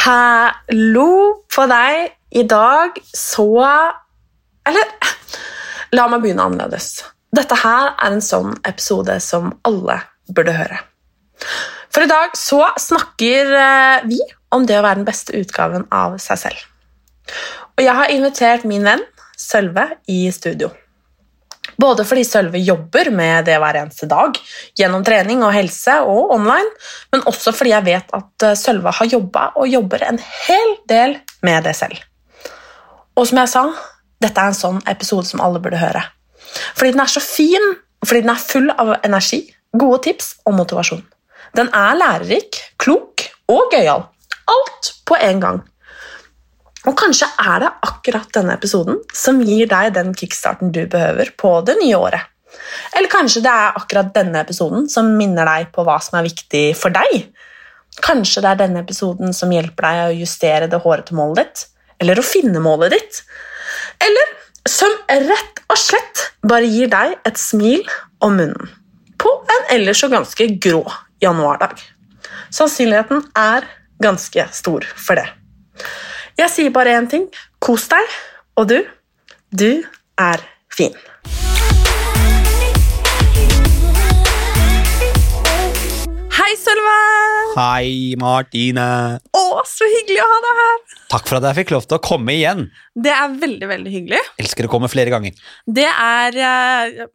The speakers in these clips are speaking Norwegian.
Hallo på deg. I dag så Eller la meg begynne annerledes. Dette her er en sånn episode som alle burde høre. For i dag så snakker eh, vi om det å være den beste utgaven av seg selv. Og jeg har invitert min venn Sølve i studio. Både fordi Sølve jobber med det hver eneste dag, gjennom trening og helse og online, men også fordi jeg vet at eh, Sølve har jobba og jobber en hel del med det selv. Og som jeg sa, dette er en sånn episode som alle burde høre. Fordi den er så fin, fordi den er full av energi, gode tips og motivasjon. Den er lærerik, klok og gøyal. Alt på en gang. Og kanskje er det akkurat denne episoden som gir deg den kickstarten du behøver på det nye året. Eller kanskje det er akkurat denne episoden som minner deg på hva som er viktig for deg. Kanskje det er denne episoden som hjelper deg å justere det hårete målet ditt, eller å finne målet ditt. Eller som rett og slett bare gir deg et smil om munnen på en ellers så ganske grå januardag. Sannsynligheten er ganske stor for det. Jeg sier bare én ting. Kos deg. Og du, du er fin. Hei, Sølve! Hei, Martine. Å, så hyggelig å ha deg her. Takk for at jeg fikk lov til å komme igjen. Det er veldig, veldig hyggelig. Elsker å komme flere ganger. Det er uh...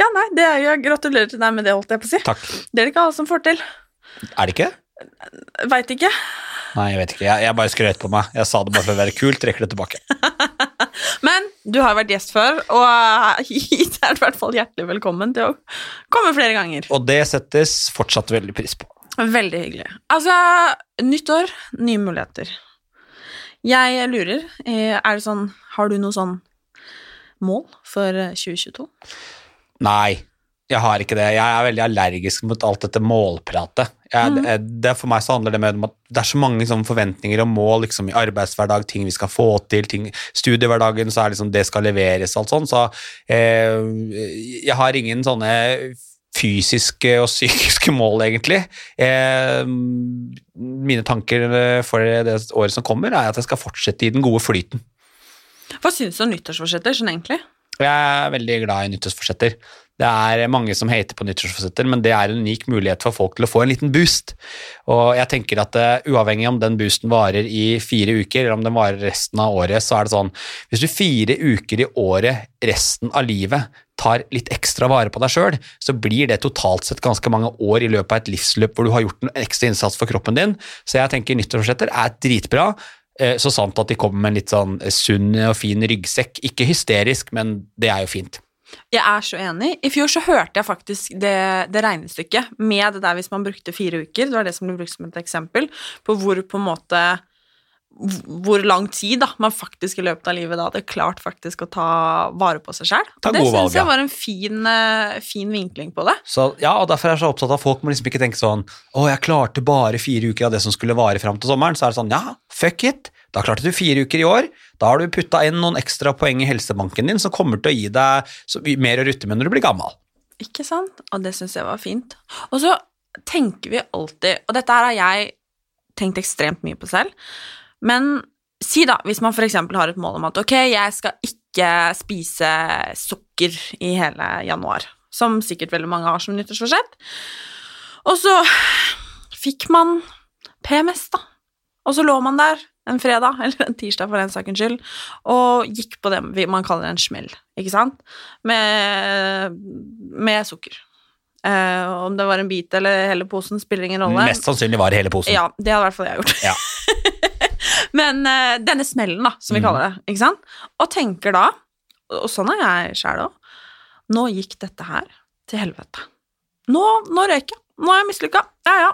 Ja, nei, det er jo Gratulerer til deg med det, holdt jeg på å si. Takk. Det er det ikke alle som får til. Er det ikke? Veit ikke. Nei, jeg vet ikke. Jeg, jeg bare skrøt på meg. Jeg sa det bare for å være kul. Trekker det tilbake. Men du har vært gjest før, og hit er du i hvert fall hjertelig velkommen til å komme flere ganger. Og det settes fortsatt veldig pris på. Veldig hyggelig. Altså, nytt år, nye muligheter. Jeg lurer, eh, er det sånn Har du noe sånn mål for eh, 2022? Nei, jeg har ikke det. Jeg er veldig allergisk mot alt dette målpratet. Jeg, det, det, for meg så handler det med om at det er så mange liksom, forventninger og mål liksom, i arbeidshverdag, ting vi skal få til, ting, studiehverdagen, så er liksom det skal leveres og alt sånt. Så eh, jeg har ingen sånne fysiske og psykiske mål, egentlig. Eh, mine tanker for det året som kommer, er at jeg skal fortsette i den gode flyten. Hva syns du om nyttårsforsetter sånn egentlig? Jeg er veldig glad i nyttårsforsetter. Det er mange som hater på nyttårsforsetter, men det er en unik mulighet for folk til å få en liten boost. Og jeg tenker at uh, uavhengig om den boosten varer i fire uker, eller om den varer resten av året, så er det sånn Hvis du fire uker i året resten av livet tar litt ekstra vare på deg sjøl, så blir det totalt sett ganske mange år i løpet av et livsløp hvor du har gjort en ekstra innsats for kroppen din. Så jeg tenker nyttårsforsetter er dritbra. Eh, Så sant at de kommer med en litt sånn sunn og fin ryggsekk. Ikke hysterisk, men det er jo fint. Jeg er så enig. I fjor så hørte jeg faktisk det, det regnestykket med det der hvis man brukte fire uker, det var det som ble brukt som et eksempel, på hvor på en måte hvor lang tid da, man faktisk i løpet av livet da hadde klart faktisk å ta vare på seg sjøl. Det syns jeg var en fin, eh, fin vinkling på det. Så, ja, og Derfor er jeg så opptatt av at folk må liksom ikke tenke sånn Å, jeg klarte bare fire uker av det som skulle vare fram til sommeren. Så er det sånn, ja, fuck it. Da klarte du fire uker i år. Da har du putta inn noen ekstra poeng i helsebanken din som kommer til å gi deg mer å rutte med når du blir gammel. Ikke sant? Og det syns jeg var fint. Og så tenker vi alltid, og dette her har jeg tenkt ekstremt mye på selv, men Si da, hvis man f.eks. har et mål om at ok, jeg skal ikke spise sukker i hele januar, som sikkert veldig mange har som nyttårsforsett, og så fikk man PMS, da, og så lå man der en fredag, eller en tirsdag for den sakens skyld, og gikk på det man kaller en smell, ikke sant, med, med sukker. Eh, om det var en bit eller hele posen, spiller ingen rolle. Mest sannsynlig var det hele posen. Ja, det hadde i hvert fall jeg gjort. Ja. Men uh, denne smellen, da, som vi Mm. kaller det, ikke sant, og tenker da, og sånn er jeg sjæl òg, nå gikk dette her til helvete. Nå, nå røyk jeg. Nå er jeg mislykka. Ja, ja.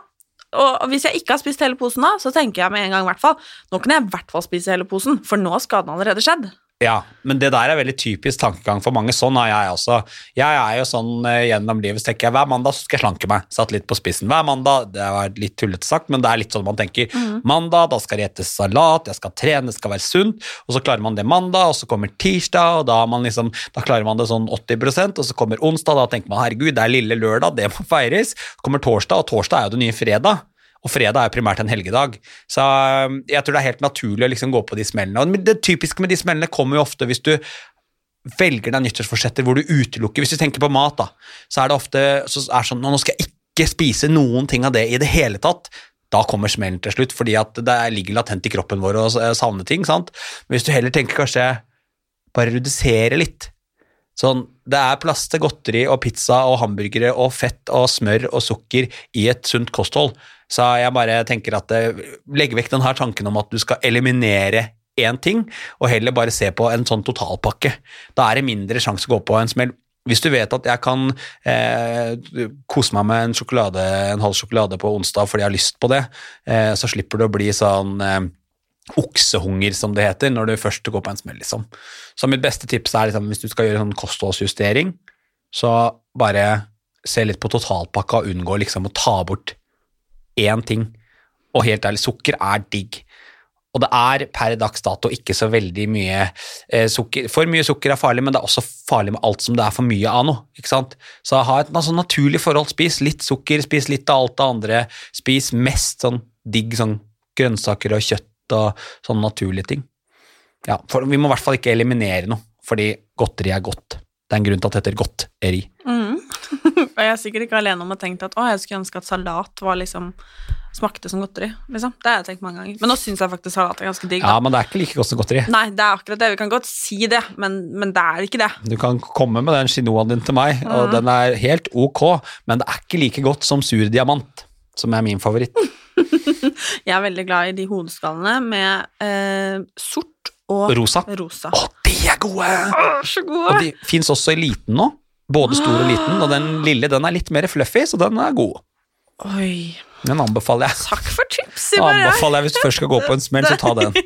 Og hvis jeg ikke har spist hele posen da, så tenker jeg med en gang i hvert fall nå kan jeg i hvert fall spise hele posen, for nå har skaden allerede skjedd. Ja, men det der er veldig typisk tankegang for mange. Sånn er jeg også. Jeg er jo sånn eh, gjennom livet, så tenker jeg hver mandag skal jeg slanke meg. Satt litt på spissen. Hver mandag, det var litt tullete sagt, men det er litt sånn man tenker. Mandag, da skal det etes salat, jeg skal trene, det skal være sunt, og så klarer man det mandag, og så kommer tirsdag, og da, man liksom, da klarer man det sånn 80% og så kommer onsdag, da tenker man herregud, det er lille lørdag, det må feires. Så kommer torsdag, og torsdag er jo det nye fredag. Og fredag er primært en helgedag. Så øh, jeg tror det er helt naturlig å liksom gå på de smellene. Og det typiske med de smellene kommer jo ofte hvis du velger deg nyttårsforsetter hvor du utelukker Hvis du tenker på mat, da, så er det ofte så er sånn Nå skal jeg ikke spise noen ting av det i det hele tatt. Da kommer smellen til slutt, fordi at det ligger latent i kroppen vår å eh, savne ting. sant? Men hvis du heller tenker kanskje bare redusere litt Sånn, Det er plass til godteri og pizza og hamburgere og fett og smør og sukker i et sunt kosthold. Så jeg bare tenker at eh, legg vekk denne tanken om at du skal eliminere én ting, og heller bare se på en sånn totalpakke. Da er det mindre sjanse å gå på en smell. Hvis du vet at jeg kan eh, kose meg med en, sjokolade, en halv sjokolade på onsdag fordi jeg har lyst på det, eh, så slipper du å bli sånn eh, oksehunger, som det heter, når du først går på en smell, liksom. Så mitt beste tips er liksom, hvis du skal gjøre sånn kostholdsjustering, så bare se litt på totalpakka og unngå liksom å ta bort én ting. Og helt ærlig, sukker er digg. Og det er per dags dato ikke så veldig mye eh, sukker. For mye sukker er farlig, men det er også farlig med alt som det er for mye av noe. ikke sant? Så ha et altså, naturlig forhold. Spis litt sukker, spis litt av alt det andre. Spis mest sånn digg sånn grønnsaker og kjøtt og sånne naturlige ting. Ja, for Vi må i hvert fall ikke eliminere noe, fordi godteri er godt. Det er en grunn til at det heter godteri. Og jeg er sikkert ikke alene om å tenke at å, jeg skulle ønske at salat var liksom smakte som godteri. liksom. Det har jeg tenkt mange ganger. Men nå syns jeg faktisk salat er ganske digg. Ja, men det er ikke like godt som godteri. Nei, det er akkurat det. Vi kan godt si det, men, men det er ikke det. Du kan komme med den chinoaen din til meg, og den er helt ok, men det er ikke like godt som sur diamant, som er min favoritt. Jeg er veldig glad i de hodeskallene med eh, sort og Rosa. rosa. Å, de er gode! så Og de fins også i liten nå. Både stor og liten, og den lille den er litt mer fluffy, så den er god. Oi. Den anbefaler jeg. Takk for tipset, bare. Anbefaler jeg Hvis du først skal gå på en smell, så ta den.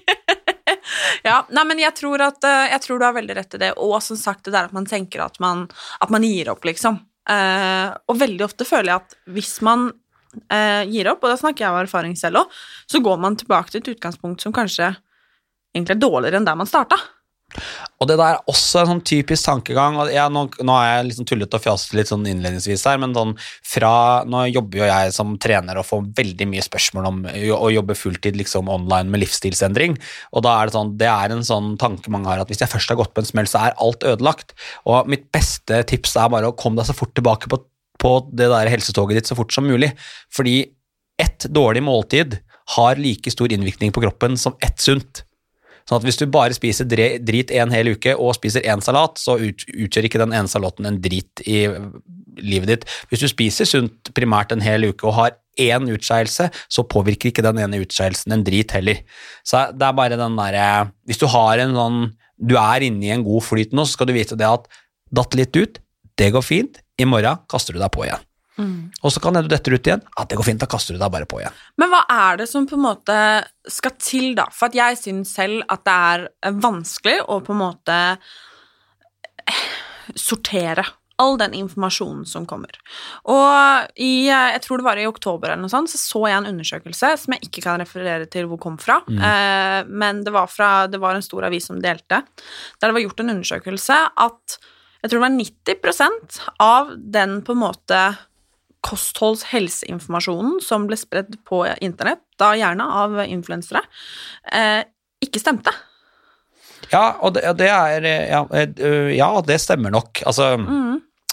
Ja, nei, men jeg tror, at, eh, jeg tror du har veldig rett i det, og som sagt det der at man tenker at man, at man gir opp, liksom. Eh, og veldig ofte føler jeg at hvis man eh, gir opp, og da snakker jeg av erfaring selv òg, så går man tilbake til et utgangspunkt som kanskje egentlig er dårligere enn der man starta. Og det der er også en sånn typisk tankegang. og jeg, nå, nå er jeg liksom tullete og fjasete litt sånn innledningsvis her, men sånn fra Nå jobber jo jeg som trener og får veldig mye spørsmål om å jobbe fulltid liksom online med livsstilsendring. Og da er det sånn, det er en sånn tanke mange har at hvis jeg først har gått på en smell, så er alt ødelagt. Og mitt beste tips er bare å komme deg så fort tilbake på, på det der helsetoget ditt så fort som mulig. Fordi ett dårlig måltid har like stor innvirkning på kroppen som ett sunt. Sånn at Hvis du bare spiser drit en hel uke og spiser én salat, så utgjør ikke den ene salaten en drit i livet ditt. Hvis du spiser sunt primært en hel uke og har én utskeielse, så påvirker ikke den ene utskeielsen en drit heller. Så det er bare den derre Hvis du har en sånn Du er inne i en god flyt nå, så skal du vite det at datt litt ut, det går fint, i morgen kaster du deg på igjen. Og så kan det du detter ut igjen, ja, det går fint, da kaster du deg bare på igjen. Men hva er det som på en måte skal til, da? For at jeg syns selv at det er eh, vanskelig å på en måte eh, sortere all den informasjonen som kommer. Og i, eh, jeg tror det var i oktober eller noe sånt, så så jeg en undersøkelse som jeg ikke kan referere til hvor kom fra, eh, men det var, fra, det var en stor avis som delte, der det var gjort en undersøkelse at jeg tror det var 90% av den på en måte kostholds-helseinformasjonen som ble spredd på internett, da gjerne av influensere, eh, ikke stemte. Ja, og det, det er ja, eh, ja, det stemmer nok. Altså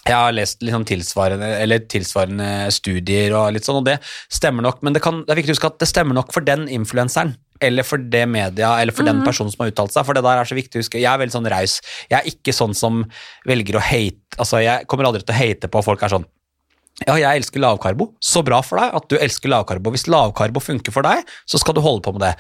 Jeg har lest liksom tilsvarende, eller tilsvarende studier og litt sånn, og det stemmer nok, men det, kan, det er viktig å huske at det stemmer nok for den influenseren. Eller for det media, eller for den personen som har uttalt seg. For det der er så viktig å huske. Jeg er veldig sånn raus. Jeg er ikke sånn som velger å hate Altså, jeg kommer aldri til å hate på at folk er sånn ja, jeg elsker lavkarbo. Så bra for deg at du elsker lavkarbo. Hvis lavkarbo funker for deg, så skal du holde på med det.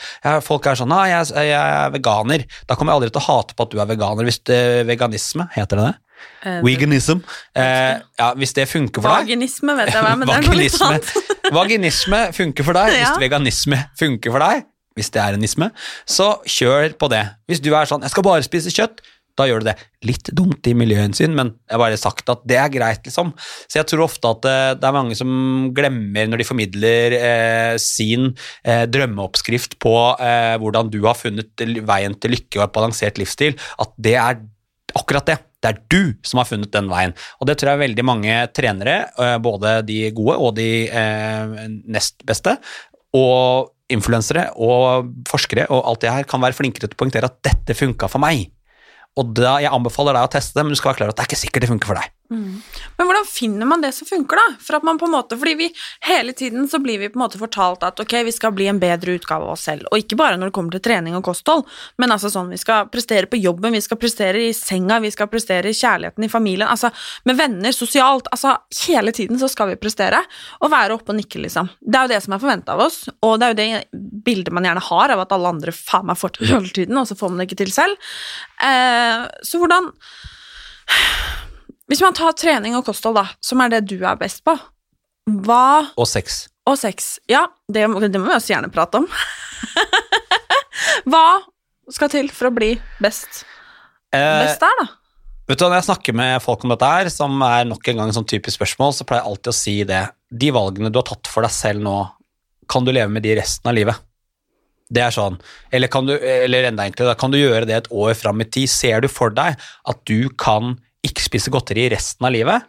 Folk er sånn Nei, jeg, jeg er veganer. Da kommer jeg aldri til å hate på at du er veganer. Hvis det, veganisme, heter det det? Uh, Veganism. Uh, ja, hvis det funker for deg Vaginisme vet jeg hva, men det er noe litt annet. Vaginisme funker for deg. hvis Ja. Veganisme funker for deg, hvis det er en isme, så kjør på det. Hvis du er sånn 'jeg skal bare spise kjøtt', da gjør du det. Litt dumt i miljøhensyn, men jeg har bare sagt at det er greit, liksom. Så jeg tror ofte at eh, det er mange som glemmer når de formidler eh, sin eh, drømmeoppskrift på eh, hvordan du har funnet veien til lykke og et balansert livsstil, at det er akkurat det. Det er du som har funnet den veien. Og det tror jeg veldig mange trenere, eh, både de gode og de eh, nest beste, og influensere og forskere og alt det her kan være flinkere til å poengtere at dette funka for meg. Og da, Jeg anbefaler deg å teste det, men du skal være klar at det er ikke sikkert det funker for deg. Men hvordan finner man det som funker, da? For at man på en måte, fordi vi hele tiden så blir vi på en måte fortalt at ok, vi skal bli en bedre utgave av oss selv. Og ikke bare når det kommer til trening og kosthold, men altså sånn vi skal prestere på jobben, vi skal prestere i senga, vi skal prestere i kjærligheten i familien, altså med venner, sosialt. Altså hele tiden så skal vi prestere og være oppe og nikke, liksom. Det er jo det som er forventa av oss, og det er jo det bildet man gjerne har av at alle andre faen meg får til hele tiden, og så får man det ikke til selv. Eh, så hvordan Hvis man tar trening og kosthold, da, som er det du er best på, hva Og sex. Og sex. Ja, det, det må vi også gjerne prate om. hva skal til for å bli best, Eh, best der, da? Vet du, Når jeg snakker med folk om dette, her, som er nok en gang sånn typisk spørsmål, så pleier jeg alltid å si det. De valgene du har tatt for deg selv nå, kan du leve med de resten av livet? Det er sånn. Eller, kan du, eller enda enklere, da, kan du gjøre det et år fram i tid? Ser du for deg at du kan ikke spise godteri resten av livet?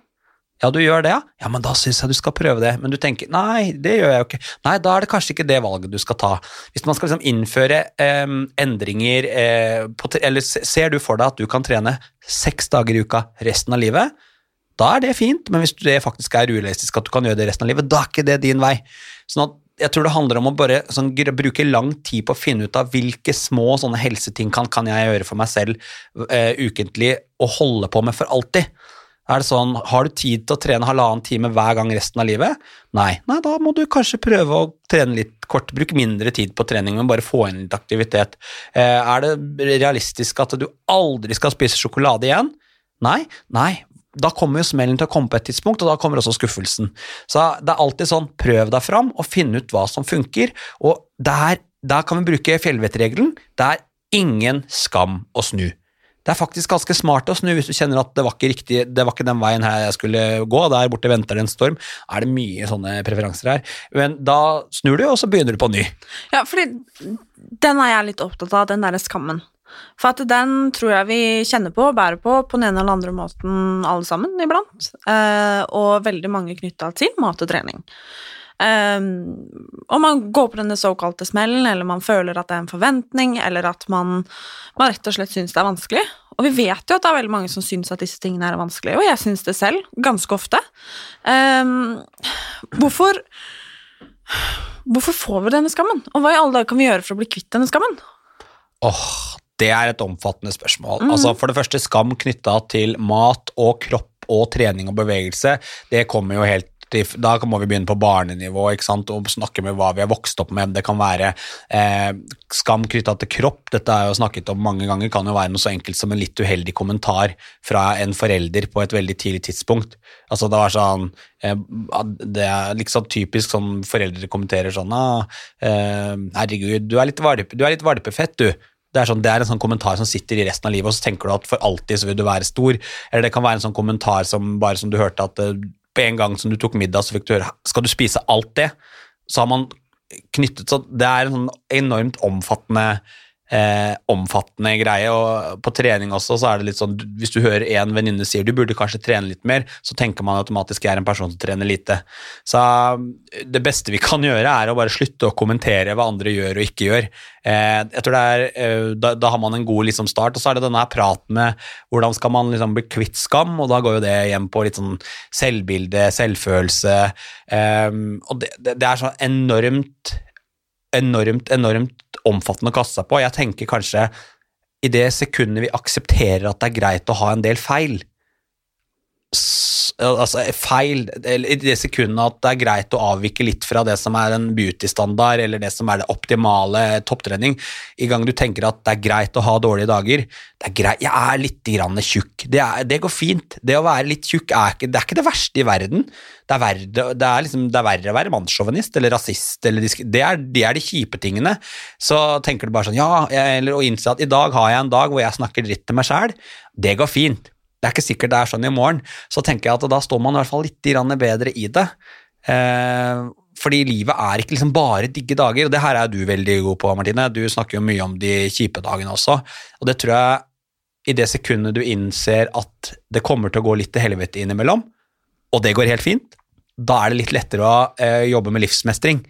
Ja, du gjør det, ja? Ja, men da syns jeg du skal prøve det. Men du tenker nei, det gjør jeg jo ikke. Nei, da er det kanskje ikke det valget du skal ta. Hvis man skal liksom innføre eh, endringer eh, på, Eller ser du for deg at du kan trene seks dager i uka resten av livet, da er det fint, men hvis det faktisk er urealistisk at du kan gjøre det resten av livet, da er ikke det din vei. Sånn at jeg tror det handler om å bare sånn, bruke lang tid på å finne ut av hvilke små sånne helseting kan, kan jeg gjøre for meg selv uh, ukentlig og holde på med for alltid. Er det sånn, Har du tid til å trene halvannen time hver gang resten av livet? Nei, nei da må du kanskje prøve å trene litt kort, bruke mindre tid på trening, men bare få inn litt aktivitet. Eh, er det realistisk at du aldri skal spise sjokolade igjen? Nei, nei. Da kommer jo smellen til å komme på et tidspunkt, og da kommer også skuffelsen. Så det er alltid sånn, prøv deg fram og finn ut hva som funker, og der, der kan vi bruke fjellvettregelen. Det er ingen skam å snu. Det er faktisk ganske smart å snu hvis du kjenner at det var ikke riktig, det var ikke den veien her jeg skulle gå, der borte venter det en storm. Er det mye sånne preferanser her? Men da snur du, og så begynner du på ny. Ja, fordi den er jeg litt opptatt av, den derre skammen. For at den tror jeg vi kjenner på og bærer på på den ene eller andre måten alle sammen iblant. Eh, og veldig mange knytta til mat og trening. Eh, og man går på denne såkalte smellen, eller man føler at det er en forventning, eller at man, man rett og slett syns det er vanskelig. Og vi vet jo at det er veldig mange som syns at disse tingene er vanskelig, og jeg syns det selv, ganske ofte. Eh, hvorfor Hvorfor får vi denne skammen? Og hva i alle dager kan vi gjøre for å bli kvitt denne skammen? Åh, det er et omfattende spørsmål. Altså For det første, skam knytta til mat og kropp og trening og bevegelse, det kommer jo helt da må vi begynne på barnenivå ikke sant? og snakke med hva vi har vokst opp med. Det kan være eh, skam knytta til kropp. Dette er jo snakket om mange ganger. kan jo være noe så enkelt som en litt uheldig kommentar fra en forelder på et veldig tidlig tidspunkt. Altså Det var sånn eh, Det er liksom typisk sånn foreldre kommenterer sånn ah, eh, 'Herregud, du er litt, valpe, du er litt valpefett, du'. Det er, sånn, det er en sånn kommentar som sitter i resten av livet, og så tenker du at for alltid så vil du være stor. Eller det kan være en sånn kommentar som bare som du hørte at eh, på en gang som du tok middag, så fikk du høre 'skal du spise alt det'? Så har man knyttet så Det er en sånn enormt omfattende eh, omfattende greie. Og på trening også så er det litt sånn Hvis du hører en venninne sier du burde kanskje trene litt mer, så tenker man automatisk jeg er en person som trener lite. Så eh, det beste vi kan gjøre, er å bare slutte å kommentere hva andre gjør og ikke gjør. Eh, jeg tror det er, eh, da, da har man en god liksom, start, og så er det denne praten med hvordan skal man liksom, bli kvitt skam, og da går jo det hjem på litt sånn selvbilde, selvfølelse. Eh, og det, det, det er sånn enormt enormt, enormt omfattende å kaste seg på. Jeg tenker kanskje i det sekundet vi aksepterer at det er greit å ha en del feil, altså feil, i det sekundet at det er greit å avvike litt fra det som er en beauty-standard, eller det som er det optimale topptrening, i gang du tenker at det er greit å ha dårlige dager, det er greit, jeg er litt grann tjukk, det, er, det går fint, det å være litt tjukk er ikke, det er ikke det verste i verden, det er, verre, det er, liksom, det er verre å være mannssjåvinist eller rasist, eller det, er, det er de kjipe tingene, så tenker du bare sånn, ja, eller å innse at i dag har jeg en dag hvor jeg snakker dritt til meg selv, det går fint, det er ikke sikkert det er sånn i morgen, så tenker jeg at da står man i hvert fall litt bedre i det. Eh, fordi livet er ikke liksom bare digge dager, og det her er du veldig god på, Martine. Du snakker jo mye om de kjipe dagene også, og det tror jeg i det sekundet du innser at det kommer til å gå litt til helvete innimellom, og det går helt fint, da er det litt lettere å eh, jobbe med livsmestring.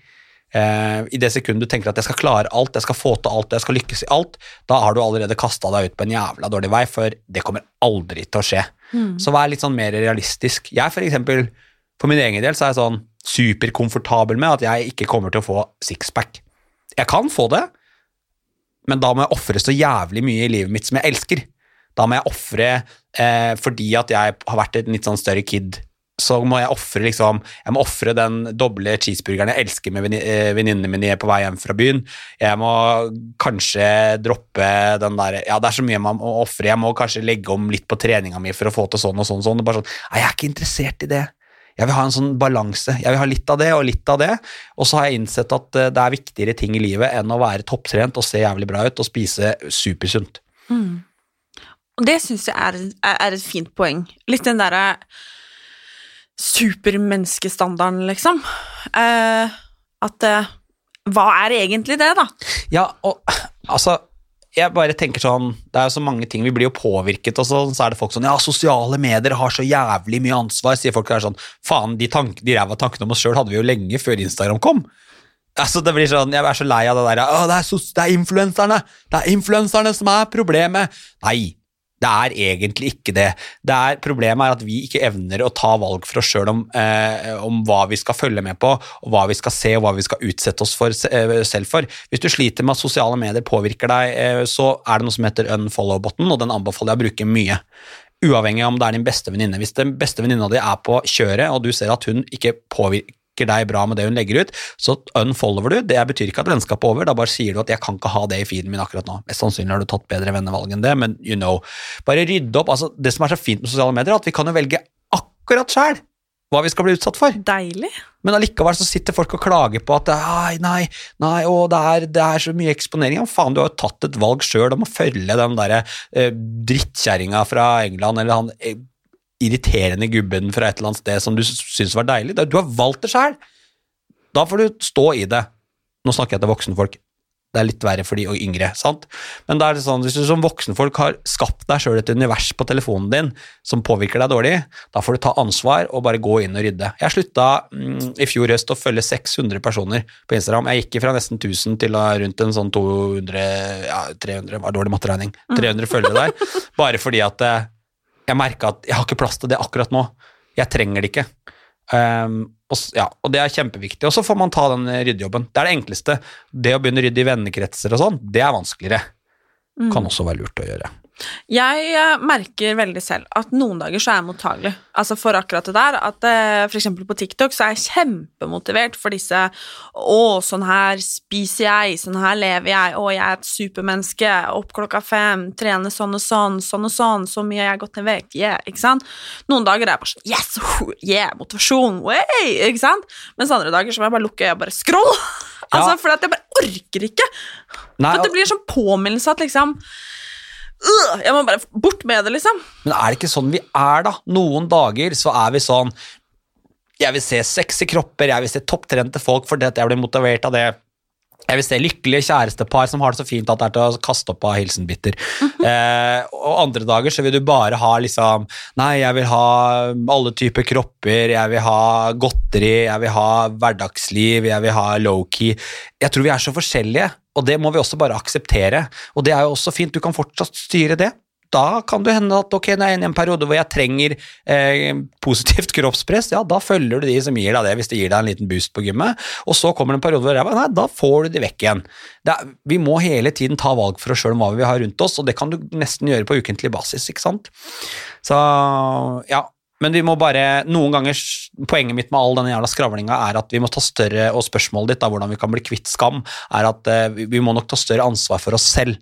Eh, I det sekundet du tenker at jeg skal klare alt, jeg skal få til alt, jeg skal lykkes i alt, da har du allerede kasta deg ut på en jævla dårlig vei, for det kommer aldri til å skje. Så vær litt sånn mer realistisk. Jeg for eksempel, for min egen del, så er jeg sånn superkomfortabel med at jeg ikke kommer til å få sixpack. Jeg kan få det, men da må jeg ofre så jævlig mye i livet mitt som jeg elsker. Da må jeg ofre eh, fordi at jeg har vært en litt sånn større kid. Så må jeg ofre liksom, den doble cheeseburgeren jeg elsker med eh, venninnene mine på vei hjem fra byen. Jeg må kanskje droppe den der Ja, det er så mye man må ofre. Jeg må kanskje legge om litt på treninga mi for å få til sånn og sånn. og sånn. Det er bare sånn, Nei, jeg er ikke interessert i det. Jeg vil ha en sånn balanse. Jeg vil ha litt av det og litt av det. Og så har jeg innsett at eh, det er viktigere ting i livet enn å være topptrent og se jævlig bra ut og spise supersunt. Og det syns jeg er, er et fint poeng. Litt den derre supermenneskestandarden, liksom. Eh, at eh, Hva er egentlig det, da? Ja, og altså jeg bare tenker sånn, Det er jo så mange ting, vi blir jo påvirket, og sånn, så er det folk sånn Ja, sosiale medier har så jævlig mye ansvar, sier folk. Det er sånn, Faen, de, tank, de ræva tankene om oss sjøl hadde vi jo lenge før Instagram kom. Altså, det blir sånn, Jeg er så lei av det der Å, det er, sos- det er influenserne! Det er influenserne som er problemet! Nei, det er egentlig ikke det. det er, problemet er at vi ikke evner å ta valg for oss sjøl om, eh, om hva vi skal følge med på, og hva vi skal se og hva vi skal utsette oss for, eh, selv for. Hvis du sliter med at sosiale medier påvirker deg, eh, så er det noe som heter unfollow-botten, og den anbefaler jeg å bruke mye. Uavhengig av om det er din beste venninne. Hvis den beste venninna di er på kjøret, og du ser at hun ikke påvirker deg bra med det hun legger ut, så unfollower du. Det betyr ikke at vennskapet er over, da bare sier du at jeg kan ikke ha det i feeden min akkurat nå. Mest sannsynlig har du tatt bedre vennevalg enn det, men you know. Bare rydde opp. altså Det som er så fint med sosiale medier, er at vi kan jo velge akkurat sjæl hva vi skal bli utsatt for. Deilig. Men allikevel så sitter folk og klager på at nei, nei, nei, å, det, er, det er så mye eksponering. Ja, faen, du har jo tatt et valg sjøl om å følge den derre eh, drittkjerringa fra England, eller han eh, irriterende gubben fra et eller annet sted som du syns var deilig. Du har valgt det sjæl! Da får du stå i det. Nå snakker jeg til voksne folk. Det er litt verre for de og yngre, sant? Men da er det sånn, hvis du som voksenfolk har skapt deg sjøl et univers på telefonen din som påvirker deg dårlig, da får du ta ansvar og bare gå inn og rydde. Jeg slutta mm, i fjor høst å følge 600 personer på Instagram. Jeg gikk fra nesten 1000 til rundt en sånn 200, ja 300, var dårlig matteregning, 300 følgere der, bare fordi at eh, jeg merka at jeg har ikke plass til det akkurat nå. Jeg trenger det ikke. Um, og, ja, og det er kjempeviktig. Og så får man ta den ryddejobben. Det er det enkleste. Det å begynne å rydde i vennekretser og sånn, det er vanskeligere. Kan også være lurt å gjøre. Jeg eh, merker veldig selv at noen dager så er jeg mottagelig altså for akkurat det der. At f.eks. for eksempel på TikTok så er jeg kjempemotivert for disse Å, sånn her spiser jeg, sånn her lever jeg, å, jeg er et supermenneske, opp klokka fem, trene sånn og sånn, sånn og sånn, så mye jeg har gått ned vekt, yeah, ikke sant? Noen dager er jeg bare sånn Yes! Yeah! Motivasjon! Way! Ikke sant? Mens andre dager så må jeg bare lukke øya og bare scroll! altså, Ja. fordi at jeg bare orker ikke. Nei, For det blir en sånn påminnelse at liksom øh, Jeg må bare bort med det, liksom. Men er det ikke sånn vi er, da? Noen dager så er vi sånn Jeg vil se sexy kropper, jeg vil se topptrente folk fordi at jeg blir motivert av det. Jeg vil se lykkelige kjærestepar som har det så fint at det er til å kaste opp av hilsenbitter. eh, og andre dager så vil du bare ha liksom Nei, jeg vil ha alle typer kropper, jeg vil ha godteri, jeg vil ha hverdagsliv, jeg vil ha low-key. Jeg tror vi er så forskjellige, og det må vi også bare akseptere. Og det er jo også fint, du kan fortsatt styre det da kan det hende at ok, inne i en periode hvor jeg trenger eh, positivt kroppspress, ja, da følger du de som gir deg det, hvis det gir deg en liten boost på gymmet. Og så kommer det en periode hvor jeg nei, da får du de vekk igjen. Er, vi må hele tiden ta valg for oss sjøl om hva vi har rundt oss, og det kan du nesten gjøre på ukentlig basis, ikke sant. Så ja. Men vi må bare, noen ganger, Poenget mitt med all denne jævla skravlinga er at vi må ta større og spørsmålet ditt, da, hvordan vi kan bli kvitt skam, er at eh, vi må nok ta større ansvar for oss selv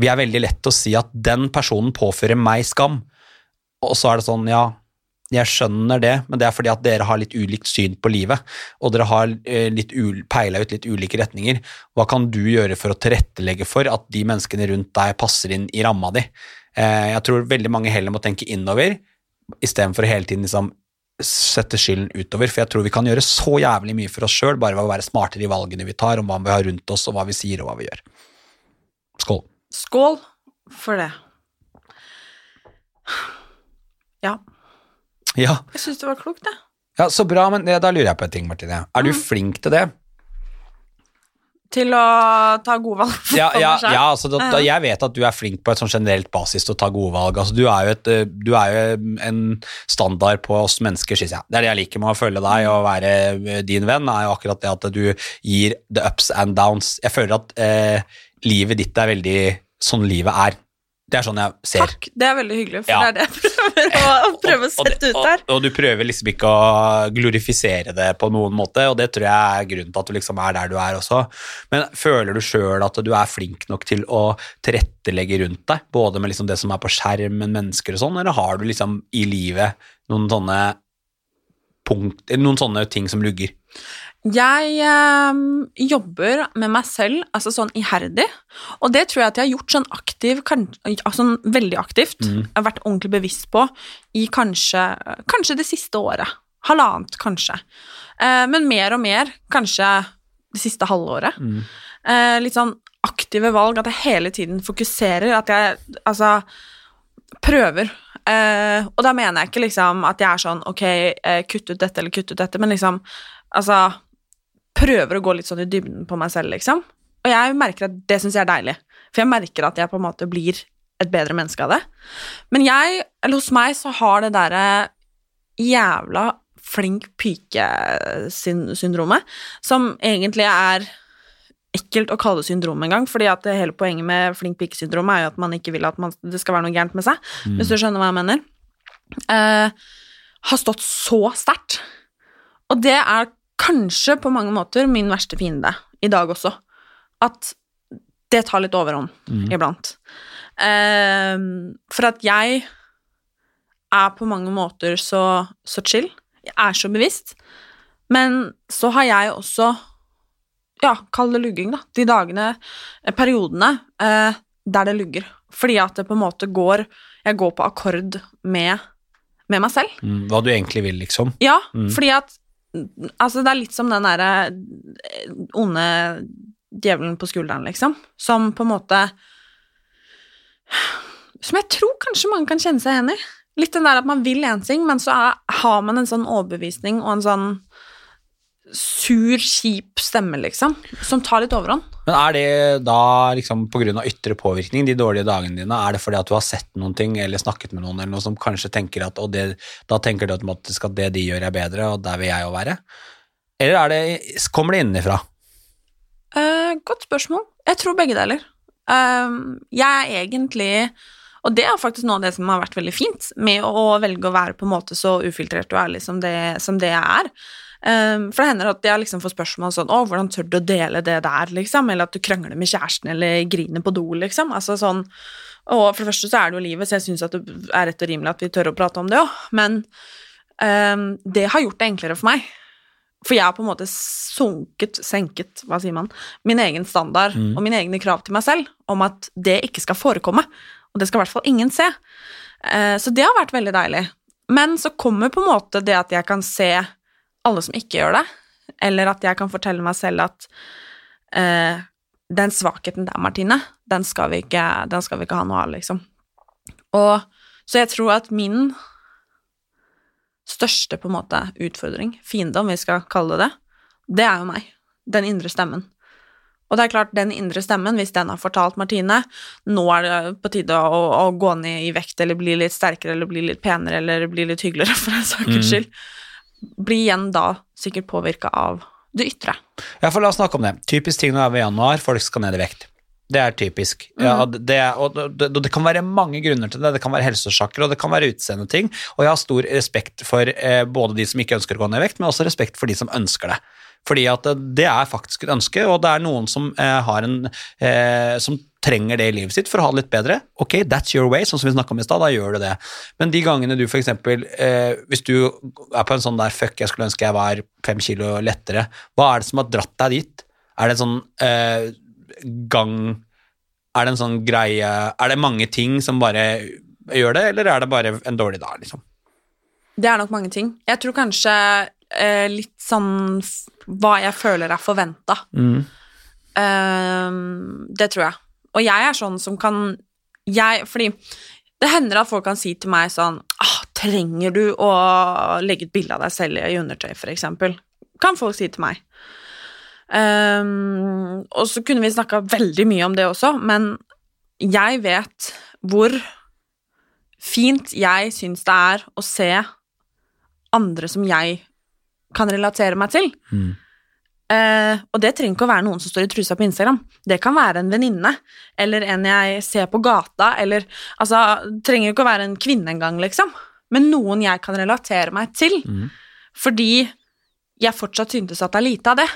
vi er veldig lett å si at den personen påfører meg skam, og så er det sånn, ja, jeg skjønner det, men det er fordi at dere har litt ulikt syn på livet, og dere har eh, litt peila ut litt ulike retninger. Hva kan du gjøre for å tilrettelegge for at de menneskene rundt deg passer inn i ramma di? Eh, jeg tror veldig mange heller må tenke innover, istedenfor hele tiden liksom sette skylden utover, for jeg tror vi kan gjøre så jævlig mye for oss sjøl bare ved å være smartere i valgene vi tar, om hva vi har rundt oss, og hva vi sier og hva vi gjør. Skål. Skål for det. Ja. Ja, Jeg syns det var klokt, det. ja så bra, men da lurer jeg på en ting, Martine. Er du flink til det? Til å ta gode valg Ja, ja, ja altså, da, da, jeg vet at du er flink på et sånn generelt basis til å ta gode valg. Altså, du, er jo et, eh, du er jo en standard på oss mennesker, synes jeg. Det er det jeg liker med å følge deg og være eh, din venn, er jo akkurat det at du gir the ups and downs. Jeg føler at eh, livet ditt er veldig sånn livet er. Det er sånn jeg ser. Takk, det er veldig hyggelig, for Ja. det er det jeg prøver å, prøve å Og- og sette ut der. Og, og du prøver liksom ikke å glorifisere det på noen måte, og det tror jeg er grunnen til at du liksom er der du er også. Men føler du sjøl at du er flink nok til å tilrettelegge rundt deg, både med liksom det som er på skjermen, mennesker og sånn, eller har du liksom i livet noen sånne punkt, noen sånne ting som lugger? Jeg eh, jobber med meg selv altså sånn iherdig, og det tror jeg at jeg har gjort sånn aktiv, kan, altså veldig aktivt. Jeg har vært ordentlig bevisst på i kanskje, kanskje det siste året. Halvannet, kanskje. Eh, men mer og mer kanskje det siste halvåret. Eh, litt sånn aktive valg, at jeg hele tiden fokuserer, at jeg altså prøver. Eh, og da mener jeg ikke liksom at jeg er sånn ok, eh, kutt ut dette eller kutt ut dette, men liksom altså prøver å gå litt sånn i dybden på meg selv, liksom. Og jeg merker at det syns jeg er deilig, for jeg merker at jeg på en måte blir et bedre menneske av det. Men jeg, eller hos meg, så har det derre jævla flink pike-syndromet, som egentlig er ekkelt å kalle det syndrom engang, fordi at hele poenget med flink pike-syndrom er jo at man ikke vil at man, det skal være noe gærent med seg, hvis du skjønner hva jeg mener. Eh, har stått så sterkt. Og det er kanskje på mange måter min verste fiende i dag også. At det tar litt overhånd iblant. Um, for at jeg er på mange måter så, så chill. Jeg er så bevisst. Men så har jeg også ja, kall det lugging, da. De dagene, eh, periodene, uh, der det lugger. Fordi at det på en måte går Jeg går på akkord med, med meg selv. Mm, hva du egentlig vil, liksom? Ja, Mm. fordi at Altså, det er litt som den derre eh, onde djevelen på skulderen, liksom, som på en måte Som jeg tror kanskje mange kan kjenne seg igjen i. Litt den der at man vil én ting, men så er, har man en sånn overbevisning og en sånn sur, kjip stemme, liksom, som tar litt overhånd. Men er det da liksom på grunn av ytre påvirkning, de dårlige dagene dine, er det fordi at du har sett noen ting eller snakket med noen eller noe som kanskje tenker at og det, da tenker du automatisk at det de gjør er bedre, og der vil jeg jo være? Eller er det, kommer det innenfra? Uh, godt spørsmål. Jeg tror begge deler. Uh, jeg er egentlig Og det er faktisk noe av det som har vært veldig fint med å velge å være på en måte så ufiltrert og ærlig som det, som det jeg er. Eh, for det hender at jeg liksom får spørsmål sånn 'Å, hvordan tør du å dele det der?' liksom, Eller at du krangler med kjæresten eller griner på do, liksom. Altså sånn Og for det første så er det jo livet, så jeg syns det er rett og rimelig at vi tør å prate om det òg, men um, det har gjort det enklere for meg. For jeg har på en måte sunket, senket, hva sier man, min egen standard og mine egne krav til meg selv om at det ikke skal forekomme. Og det skal i hvert fall ingen se. Eh, Så det har vært veldig deilig. Men så kommer på en måte det at jeg kan se alle som ikke gjør det, eller at jeg kan fortelle meg selv at eh, den svakheten der, Martine, den skal, vi ikke, den skal vi ikke ha noe av, liksom. Og så jeg tror at min største på en måte utfordring, fiende om vi skal kalle det det, det er jo meg. Den indre stemmen. Og det er klart, den indre stemmen, hvis den har fortalt Martine nå er det på tide å, å gå ned i vekt eller bli litt sterkere eller bli litt penere eller bli litt hyggeligere, for den saks Mm. Blir igjen da sikkert påvirka av det ytre. Ja, for la oss snakke om det. Typisk ting nå er ved januar, folk skal ned i vekt. Det er typisk. Ja, det, og det, det kan være mange grunner til det. Det kan være helseårsaker, og det kan være utseende ting. Og jeg har stor respekt for eh, både de som ikke ønsker å gå ned i vekt, men også respekt for de som ønsker det. Fordi at det, det er faktisk et ønske, og det er noen som eh, har en eh, som trenger det i livet sitt for å ha det litt bedre. Ok, that's your way, sånn som vi snakka om i stad, da gjør du det. Men de gangene du f.eks. Eh, hvis du er på en sånn der fuck, jeg skulle ønske jeg var fem kilo lettere, hva er det som har dratt deg dit? Er det en sånn eh, gang Er det en sånn greie Er det mange ting som bare gjør det, eller er det bare en dårlig dag, liksom? Det er nok mange ting. Jeg tror kanskje eh, litt sånn hva jeg føler er forventa. Mm. det tror jeg. Og jeg er sånn som kan jeg, Fordi det hender at folk kan si til meg sånn ah, 'Trenger du å legge ut bilde av deg selv i undertøy', eksempel? Kan folk si til meg. Um, og så kunne vi snakka veldig mye om det også, men jeg vet hvor fint jeg syns det er å se andre som jeg kan relatere meg til. Eh, og det trenger ikke å være noen som står i trusa på Instagram. Det kan være en venninne, eller en jeg ser på gata, eller Altså, det trenger jo ikke å være en kvinne engang, liksom, men noen jeg kan relatere meg til. Fordi jeg fortsatt syntes at det er lite av det.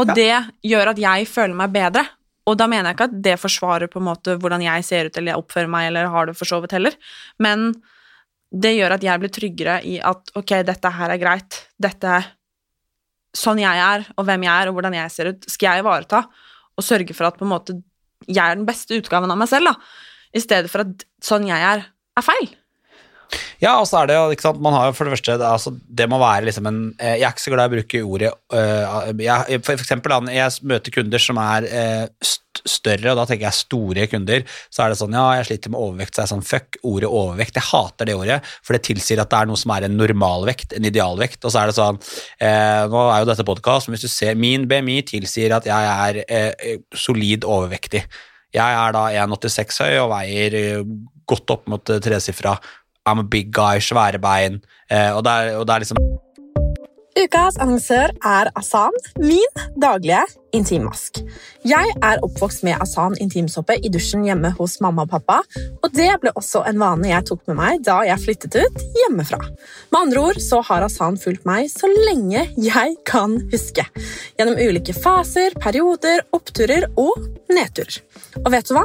Og det gjør at jeg føler meg bedre. Og da mener jeg ikke at det forsvarer på en måte hvordan jeg ser ut eller jeg oppfører meg eller har det for så vidt heller, men det gjør at jeg blir tryggere i at ok, dette her er greit, dette sånn jeg er, og hvem jeg er, og hvordan jeg ser ut, skal jeg ivareta, og sørge for at på en måte jeg er den beste utgaven av meg selv, da, i stedet for at sånn jeg er, er feil. Ja, og så er det jo, ikke sant, man har jo for det første, det, altså, det må være liksom en eh, Jeg er ikke så glad i å bruke ordet uh, jeg, For eksempel, da, jeg møter kunder som er uh, st større, og da tenker jeg store kunder, så er det sånn, ja, jeg sliter med overvekt, så er det sånn, fuck ordet overvekt, jeg hater det ordet, for det tilsier at det er noe som er en normalvekt, en idealvekt, og så er det sånn, uh, nå er jo dette podcast, men hvis du ser, min BMI tilsier at jeg er solid overvektig. Jeg er da 1,86 høy og veier godt opp mot tresifra. I'm a big guy, svære bein, eh, og, det er, og det er liksom Ukas annonsør er Asan, min daglige intimmask. Jeg er oppvokst med Asan intimsåpe i dusjen hjemme hos mamma og pappa, og det ble også en vane jeg tok med meg da jeg flyttet ut hjemmefra. Med andre ord så har Asan fulgt meg så lenge jeg kan huske. Gjennom ulike faser, perioder, oppturer og nedturer. Og vet du hva?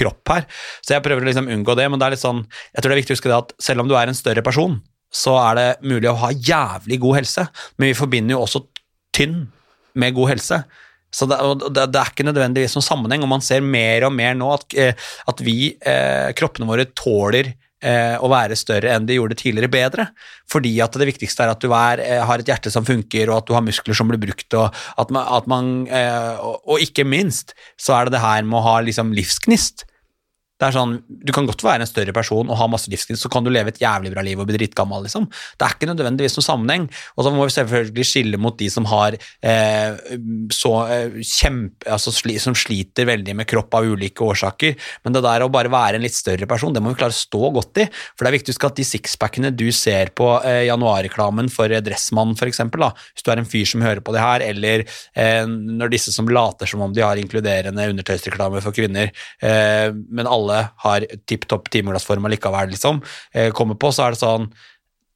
kropp her, så jeg prøver å liksom unngå det, men det er litt sånn, jeg tror det er viktig å huske det at selv om du er en større person, så er det mulig å ha jævlig god helse, men vi forbinder jo også tynn med god helse. Så det, det, det er ikke nødvendigvis noen sammenheng, og man ser mer og mer nå at, eh, at vi, eh, kroppene våre, tåler eh, å være større enn de gjorde tidligere bedre. Fordi at det viktigste er at du er, eh, har et hjerte som funker, og at du har muskler som blir brukt, og at man, at man eh, og, og ikke minst så er det det her med å ha liksom livsgnist. Det er sånn, Du kan godt være en større person og ha masse livsgnist, så kan du leve et jævlig bra liv og bli drittgammal. liksom. Det er ikke nødvendigvis noen sammenheng. Og så må vi selvfølgelig skille mot de som har eh, så eh, kjempe, altså sli, som sliter veldig med kropp av ulike årsaker. Men det der å bare være en litt større person, det må vi klare å stå godt i. For det er viktig at de sixpackene du ser på eh, januarreklamen for eh, Dressmann, da, hvis du er en fyr som hører på det her, eller eh, når disse som later som om de har inkluderende undertøysreklame for kvinner, eh, men alle har tipp topp timeglassform allikevel, liksom, eh, kommer på, så er det sånn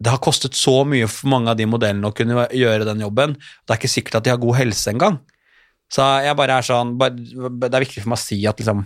det har kostet så mye for mange av de modellene å kunne gjøre den jobben. Det er ikke sikkert at de har god helse engang. Så jeg bare er sånn Det er viktig for meg å si at liksom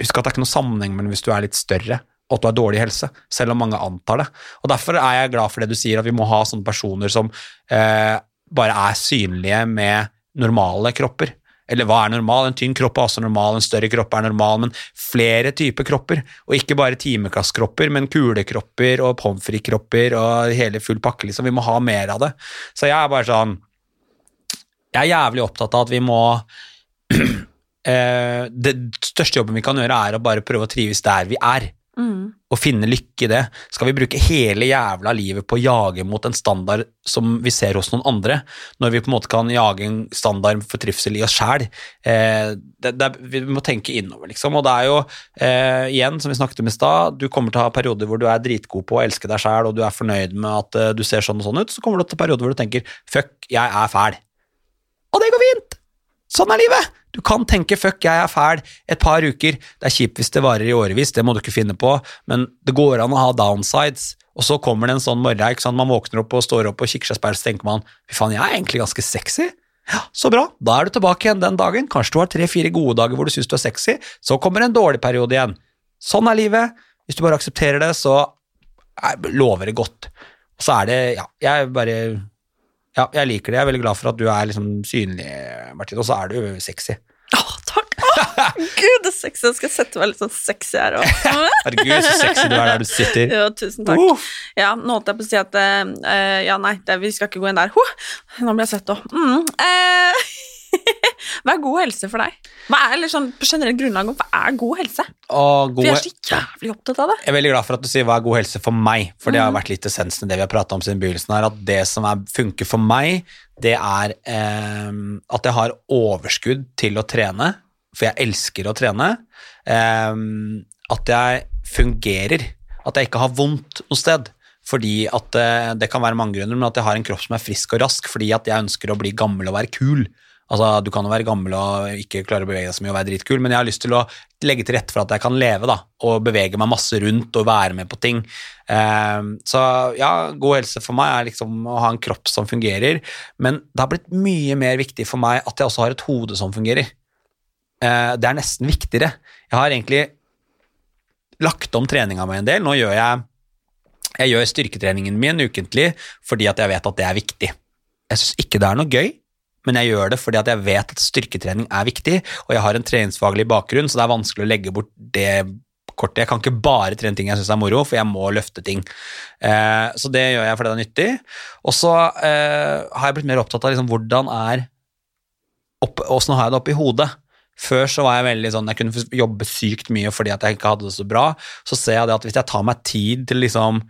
Husk at det er ikke noe sammenheng mellom hvis du er litt større og at du har dårlig helse, selv om mange antar det. Og Derfor er jeg glad for det du sier, at vi må ha sånne personer som eh, bare er synlige med normale kropper. Eller hva er normal? En tynn kropp er også normal, en større kropp er normal, men flere typer kropper. Og ikke bare timekastkropper, men kulekropper og pommes frites-kropper og hele full pakke, liksom. Vi må ha mer av det. Så jeg er bare sånn Jeg er jævlig opptatt av at vi må eh, Det største jobben vi kan gjøre, er å bare prøve å trives der vi er. Mm. Å finne lykke i det. Skal vi bruke hele jævla livet på å jage mot en standard som vi ser hos noen andre, når vi på en måte kan jage en standard for trivsel i oss sjæl? Eh, vi må tenke innover, liksom. Og det er jo, eh, igjen, som vi snakket om i stad, du kommer til å ha perioder hvor du er dritgod på å elske deg sjæl, og du er fornøyd med at eh, du ser sånn og sånn ut, så kommer du til perioder hvor du tenker 'fuck, jeg er fæl'. Og det går fint! Sånn er livet! Du kan tenke 'fuck, jeg er fæl' et par uker. Det er kjipt hvis det varer i årevis, det må du ikke finne på, men det går an å ha downsides. Og så kommer det en sånn morgen, ikke sant? man våkner opp og står opp og kikker seg i speilet, så tenker man 'fy faen, jeg er egentlig ganske sexy'. Ja, Så bra, da er du tilbake igjen den dagen. Kanskje du har tre-fire gode dager hvor du syns du er sexy, så kommer en dårlig periode igjen. Sånn er livet. Hvis du bare aksepterer det, så er- lover det godt. Så er det Ja, jeg bare Ja, jeg liker det. Jeg er veldig glad for at du er liksom synlig, Martin, og så er du sexy. Å, takk! Å, Gud, det er sexy. Jeg skal sette meg litt sånn sexy her òg. Herregud, så sexy du er der du sitter. Jo, tusen takk. Uh. Ja, nå holdt jeg på å si at eh, Ja, nei, det, vi skal ikke gå inn der. Huh, nå ble jeg svett òg. Mm, eh, hva er god helse for deg? Hva er eller sånn, på generelt grunnlag hva er god helse? Og For jeg er så jævlig opptatt av det. jeg er veldig glad for at du sier hva er god helse for meg, for det har vært litt essensen i det vi har pratet om siden begynnelsen her, at det som er, funker for meg, det er eh, at jeg har overskudd til å trene, for jeg elsker å trene, eh, at jeg fungerer, at jeg ikke har vondt noe sted, fordi at eh, det kan være mange grunner, men at jeg har en kropp som er frisk og rask, fordi at jeg ønsker å bli gammel og være kul. Altså, Du kan jo være gammel og ikke klare å bevege deg så mye og være dritkul, men jeg har lyst til å legge til rette for at jeg kan leve da, og bevege meg masse rundt og være med på ting. Eh, så ja, god helse for meg er liksom å ha en kropp som fungerer, men det har blitt mye mer viktig for meg at jeg også har et hode som fungerer. Eh, det er nesten viktigere. Jeg har egentlig lagt om treninga mi en del. Nå gjør jeg jeg gjør styrketreningen min ukentlig fordi at jeg vet at det er viktig. Jeg syns ikke det er noe gøy, men jeg gjør det fordi at jeg vet at styrketrening er viktig, og jeg har en treningsfaglig bakgrunn, så det er vanskelig å legge bort det kortet. Jeg kan ikke bare trene ting jeg syns er moro, for jeg må løfte ting. Eh, så det gjør jeg fordi det er nyttig. Og så eh, har jeg blitt mer opptatt av liksom, hvordan er opp, Åssen har jeg det oppi hodet? Før så var jeg veldig sånn, jeg kunne jobbe sykt mye fordi at jeg ikke hadde det så bra. Så ser jeg det at hvis jeg tar meg tid til liksom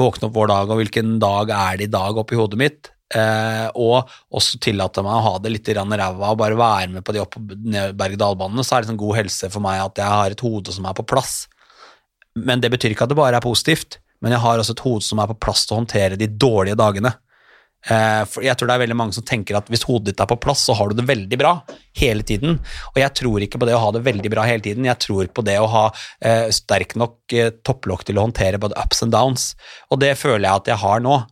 våkne opp vår dag, og hvilken dag er det i dag oppi hodet mitt, eh, og også tillate meg å ha det litt i ræva og bare være med på de opp- berg-og-dal-banene, så er det sånn god helse for meg at jeg har et hode som er på plass. Men det betyr ikke at det bare er positivt, men jeg har også et hode som er på plass til å håndtere de dårlige dagene. Eh, for jeg tror det er veldig mange som tenker at hvis hodet ditt er på plass, så har du det veldig bra hele tiden. Og jeg tror ikke på det å ha det veldig bra hele tiden. Jeg tror på det å ha eh, sterk nok topplokk til å håndtere både ups and downs. Og det føler jeg at jeg har nå.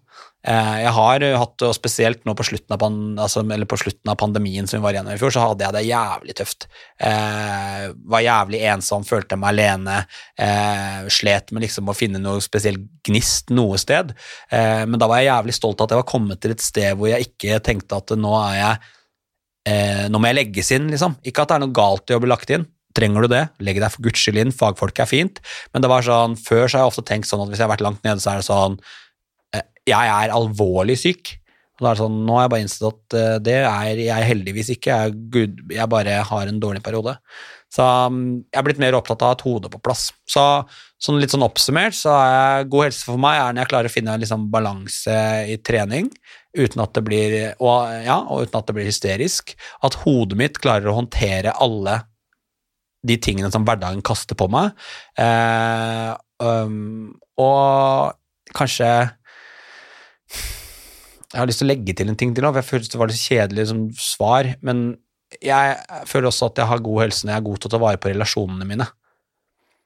Eh, jeg har eh, hatt, og spesielt nå på slutten, av altså, på slutten av pandemien som vi var igjennom i fjor, så hadde jeg det jævlig tøft. Eh, var jævlig ensom, følte meg alene, eh, slet med liksom å finne noe spesiell gnist noe sted. Eh, men da var jeg jævlig stolt av at jeg var kommet til et sted hvor jeg ikke tenkte at nå er jeg eh, Nå må jeg legges inn, liksom. Ikke at det er noe galt i å bli lagt inn. Trenger du det, legg deg for guds skyld inn, fagfolk er fint. Men det var sånn, før så har jeg ofte tenkt sånn at hvis jeg har vært langt nede, så er det sånn Jeg er alvorlig syk. Og da er det sånn, Nå har jeg bare innsett at eh, det er jeg heldigvis ikke. Jeg, good, jeg bare har en dårlig periode. Så um, jeg er blitt mer opptatt av å ha et hode på plass. Så sånn litt sånn oppsummert så er god helse for meg er når jeg klarer å finne en liksom balanse i trening uten at det blir og, ja, og uten at det blir hysterisk. At hodet mitt klarer å håndtere alle de tingene som hverdagen kaster på meg. Eh, um, og kanskje Jeg har lyst til å legge til en ting til, nå, for jeg føler det var litt kjedelig som svar. Men jeg føler også at jeg har god helse når jeg er god til å ta vare på relasjonene mine.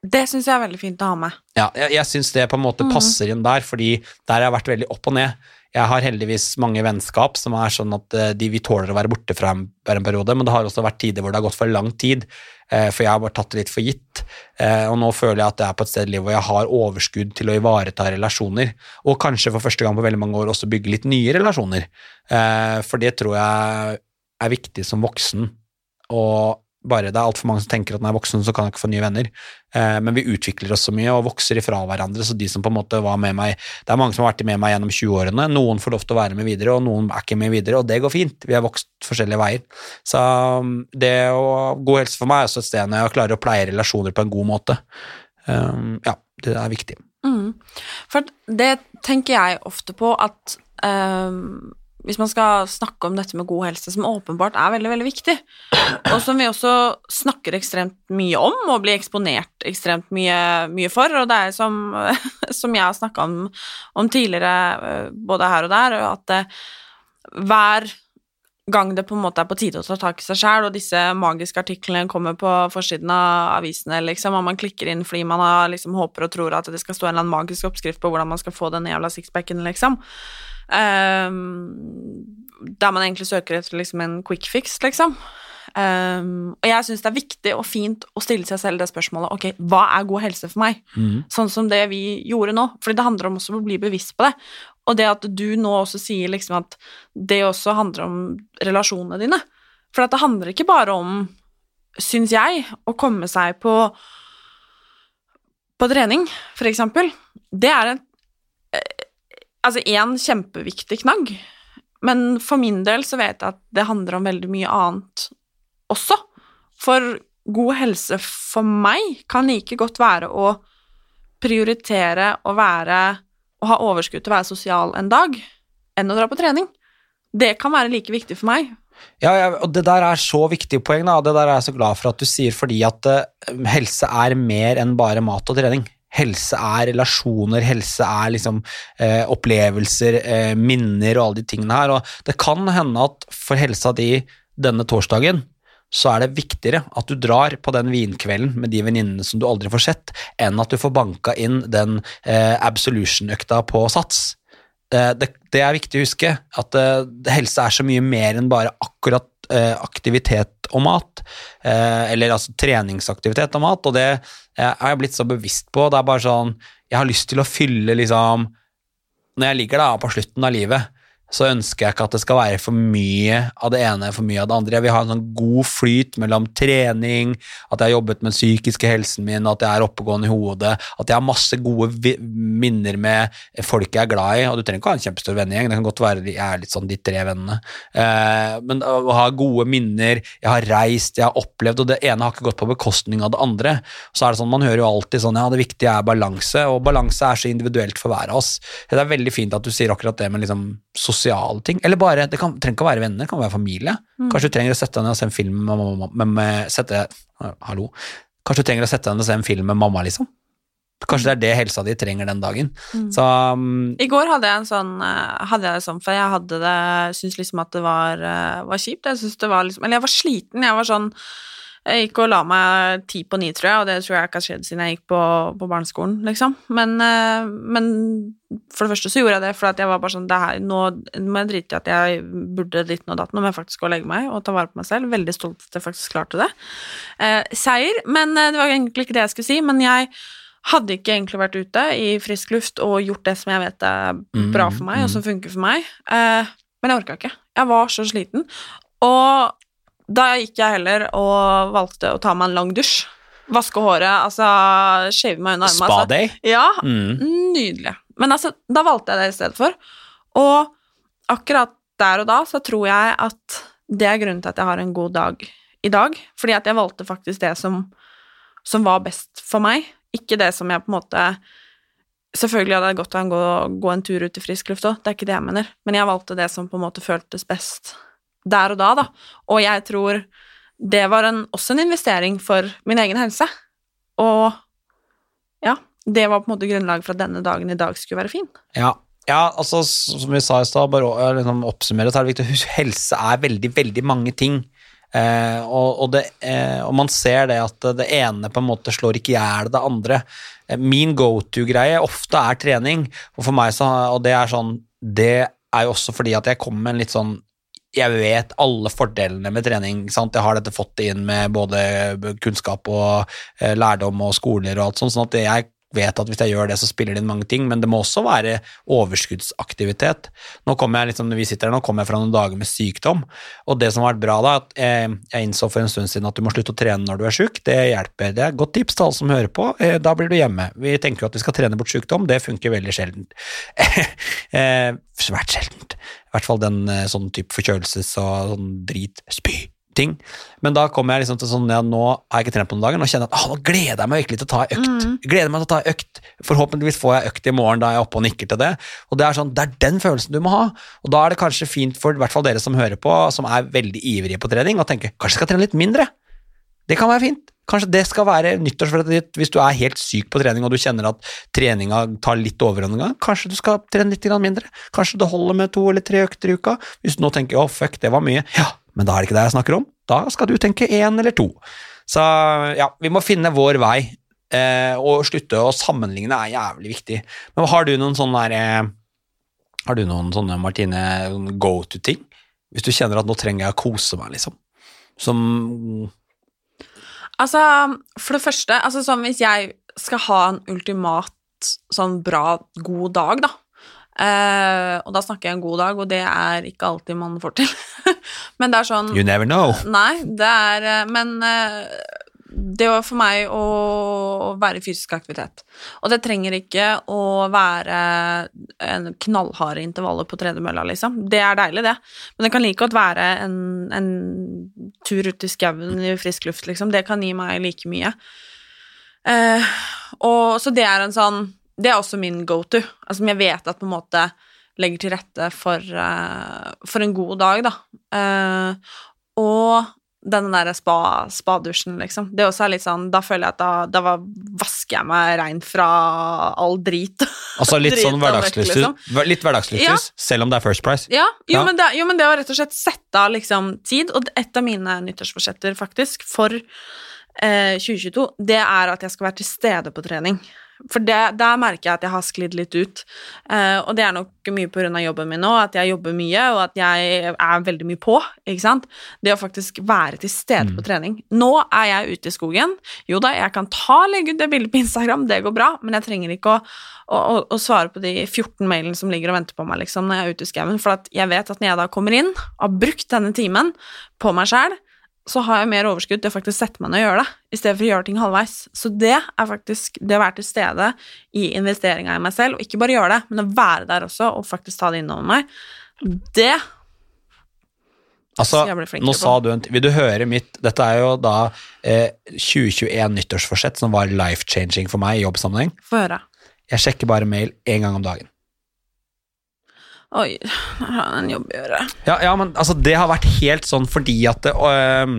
Det syns jeg er veldig fint å ha med. Ja, jeg, jeg syns det på en måte passer inn der, fordi der har jeg vært veldig opp og ned. Jeg har heldigvis mange vennskap som er sånn at eh, de vi tåler å være borte fra en, en periode, men det har også vært tider hvor det har gått for lang tid, eh, for jeg har bare tatt det litt for gitt. Eh, og nå føler jeg at jeg er på et sted i livet hvor jeg har overskudd til å ivareta relasjoner, og kanskje for første gang på veldig mange år også bygge litt nye relasjoner. For det tror jeg er viktig som voksen. Og bare det er altfor mange som tenker at når jeg er voksen, så kan jeg ikke få nye venner. Eh, men vi utvikler oss så mye og vokser ifra hverandre, så de som på en måte var med meg Det er mange som har vært med meg gjennom 20-årene. Noen får lov til å være med videre, og noen er ikke med videre, og det går fint. Vi har vokst forskjellige veier. Så um, det å God helse for meg er også et sted når jeg klarer å pleie relasjoner på en god måte. Um, ja, det er viktig. Mm. For det tenker jeg ofte på at ehm, hvis man skal snakke om dette med god helse, som åpenbart er veldig, veldig viktig, og som vi også snakker ekstremt mye om og blir eksponert ekstremt mye, mye for, og det er som, som jeg har snakka om, om, tidligere, eh, både her og der, at hver gang det på en måte er på tide å ta tak i seg sjæl, og disse magiske artiklene kommer på forsiden av avisene, liksom, og man klikker inn fordi man har, liksom, håper og tror at det skal stå en eller annen magisk oppskrift på hvordan man skal få den jævla sixpacken, liksom. Um, der man egentlig søker etter liksom en quick fix, liksom. Um, og jeg syns det er viktig og fint å stille seg selv det spørsmålet ok, hva er god helse for meg? Mm. Sånn som det vi gjorde nå. Fordi det handler om også å bli bevisst på det. Og det at du nå også sier liksom at det også handler om relasjonene dine. For det handler ikke bare om, syns jeg, å komme seg på på trening, for eksempel. Det er en Altså én kjempeviktig knagg, men for min del så vet jeg at det handler om veldig mye annet også. For god helse for meg kan like godt være å prioritere å være å ha overskudd til å være sosial en dag, enn å dra på trening. Det kan være like viktig for meg. Ja, ja, og det der er så viktig poeng, da. Det der er jeg så glad for at du sier, fordi at uh, helse er mer enn bare mat og trening. Helse er relasjoner, helse er liksom eh, opplevelser, eh, minner og alle de tingene her. Og det kan hende at for helsa di denne torsdagen, så er det viktigere at du drar på den vinkvelden med de venninnene som du aldri får sett, enn at du får banka inn den eh, absolution-økta på Sats. Eh, det, det, er viktig å huske at eh, helse er så mye mer enn bare akkurat aktivitet og mat. eller altså treningsaktivitet og mat, og det er jeg blitt så bevisst på. Det er bare sånn Jeg har lyst til å fylle liksom Når jeg ligger da på slutten av livet, så ønsker jeg ikke at det skal være for mye av det ene for mye av det andre. Jeg vil ha en sånn god flyt mellom trening, at jeg har jobbet med den psykiske helsen min, at jeg er oppegående i hodet, at jeg har masse gode minner med folk jeg er glad i. Og du trenger ikke ha en kjempestor vennegjeng, det kan godt være jeg er litt sånn de tre vennene. Eh, men å ha gode minner, jeg har reist, jeg har opplevd, og det ene har ikke gått på bekostning av det andre. Så er det sånn, Man hører jo alltid sånn ja, det viktige er balanse, og balanse er så individuelt for hver av oss. Det er veldig fint at du sier akkurat det med liksom sosiale ting. Eller bare, det kan, trenger ikke å være venner, det kan være familie. Mm. Kanskje du trenger å sette deg ned og se en film med mamma. Med, med, sette, hallo. Kanskje du trenger å sette deg ned og se en film med mamma, liksom. Kanskje det er det helsa di trenger den dagen. Mm. Så um, I går hadde jeg en sånn eh, hadde jeg det sånn, for jeg hadde det syntes liksom at det var, eh, var kjipt. Jeg syntes det var liksom Eller jeg var sliten. Jeg var sånn jeg gikk og la meg ti på ni, tror jeg, og det tror jeg ikke har skjedd siden jeg gikk på, på barneskolen, liksom. Men, eh, men, for det første så gjorde jeg det for jeg var bare sånn det her, Nå må jeg drite i at jeg burde ditt og datt, nå må jeg faktisk gå og legge meg og ta vare på meg selv. Veldig stolt at jeg faktisk klarte det. Eh, seier, men eh, det var egentlig ikke det jeg skulle si. Men jeg hadde ikke egentlig vært ute i frisk luft og gjort det som jeg vet er bra for meg, og som funker for meg. Eh, men jeg orka ikke. Jeg var så sliten. Og da gikk jeg heller og valgte å ta meg en lang dusj. Vaske håret, altså shave meg under armene. Spa-day? Altså. Ja, mm. nydelig. Men altså, da valgte jeg det i stedet for. Og akkurat der og da så tror jeg at det er grunnen til at jeg har en god dag i dag. Fordi at jeg valgte faktisk det som, som var best for meg, ikke det som jeg på en måte Selvfølgelig hadde det godt å gå, gå en tur ut i frisk luft òg, det er ikke det jeg mener, men jeg valgte det som på en måte føltes best der og da, da. Og jeg tror det var en, også en investering for min egen helse. Og ja, det var på en måte grunnlaget for at denne dagen i dag skulle være fin. Ja, ja altså som vi sa i stad, bare å liksom oppsummere, er det viktig å huske helse er veldig, veldig mange ting. Eh, og, og, det, eh, og man ser det at det ene på en måte slår ikke i hjel det andre. Eh, min go to-greie ofte er trening, og for meg så, og det er sånn Det er jo også fordi at jeg kommer med en litt sånn jeg vet alle fordelene med trening. Sant? Jeg har dette fått inn med både kunnskap og eh, lærdom og skoler og alt sånt, sånn at jeg vet at hvis jeg gjør det, så spiller det inn mange ting, men det må også være overskuddsaktivitet. Nå kommer jeg liksom, vi sitter her, nå kommer jeg fra noen dager med sykdom, og det som har vært bra da, at eh, jeg innså for en stund siden at du må slutte å trene når du er syk, det hjelper. Det er godt tips til alle som hører på, eh, da blir du hjemme. Vi tenker jo at vi skal trene bort sykdom, det funker veldig sjeldent. eh, svært sjeldent. I hvert fall den sånn type forkjølelses- og sånn drit, spy, ting. Men da kommer jeg liksom til sånn ja, nå har jeg ikke trent på noen dager, nå kjenner jeg at ah, nå gleder jeg meg virkelig til å ta økt. Mm. Gleder meg til å ta økt. Forhåpentligvis får jeg økt i morgen da jeg er oppe og nikker til det. Og Det er sånn, det er den følelsen du må ha. Og da er det kanskje fint for i hvert fall dere som hører på, som er veldig ivrige på trening, å tenke kanskje jeg skal trene litt mindre. Det kan være fint. Kanskje det skal være nyttårsforrettet ditt hvis du er helt syk på trening og du kjenner at treninga tar litt overhånd en gang. Kanskje du skal trene litt mindre. Kanskje det holder med to eller tre økter i uka. Hvis du nå tenker å fuck, det var mye. Ja, men da er det ikke det jeg snakker om. Da skal du tenke én eller to. Så ja, vi må finne vår vei, eh, og slutte å sammenligne er jævlig viktig. Men har du noen sånne der, eh, Har du noen sånne, Martine, go to-ting? Hvis du kjenner at nå trenger jeg å kose meg, liksom. Som Altså, for det første, altså sånn hvis jeg skal ha en ultimat sånn bra, god dag, da eh, Og da snakker jeg en god dag, og det er ikke alltid man får til. men det er sånn You never know. Nei, det er eh, Men uh, det var for meg å være i fysisk aktivitet. Og det trenger ikke å være en knallharde intervaller på tredemølla, liksom. Det er deilig, det. Men det kan like godt være en, en tur ut i skauen i frisk luft, liksom. Det kan gi meg like mye. Uh, og så det er en sånn Det er også min go to. Altså, jeg vet at på en måte legger til rette for, uh, for en god dag, da. Uh, og denne der spa, spadusjen, liksom. Det også er litt sånn Da føler jeg at da, da var- vasker jeg meg rein fra all drit. Altså litt Drit sånn og liksom. litt hverdagsluksus Ja. selv om det er First Price. Ja, jo, Ja. Men det, jo, men det å rett og slett sette av liksom tid, og et av mine nyttårsforsetter faktisk for eh, 2022, det er at jeg skal være til stede på trening. For det, der merker jeg at jeg har sklidd litt ut. Eh, og det er nok mye av jobben min nå, at jeg jobber mye, og at jeg er veldig mye på. ikke sant? Det å faktisk være til stede på trening. Nå er jeg ute i skogen. Jo da, jeg kan ta legge ut det bildet på Instagram, det går bra, men jeg trenger ikke å, å, å, svare på de 14 mailene som ligger og venter på meg liksom, når jeg er ute i skauen, for jeg vet at når jeg da kommer inn og har brukt denne timen på meg sjæl, så har jeg mer overskudd til å faktisk sette meg ned og gjøre det, i stedet for å gjøre ting halvveis. Så det er faktisk det å være til stede i investeringa i meg selv, og ikke bare gjøre det, men å være der også og faktisk ta det innover meg, det Altså, nå sa du en Vil du høre mitt Dette er jo da eh, 2021 nyttårsforsett som var life-changing for meg i jobbsammenheng. Få høre. Jeg sjekker bare mail én gang om dagen. Oi, her har jeg en jobb å gjøre. Ja, ja, men altså, det har vært helt sånn fordi at det øh,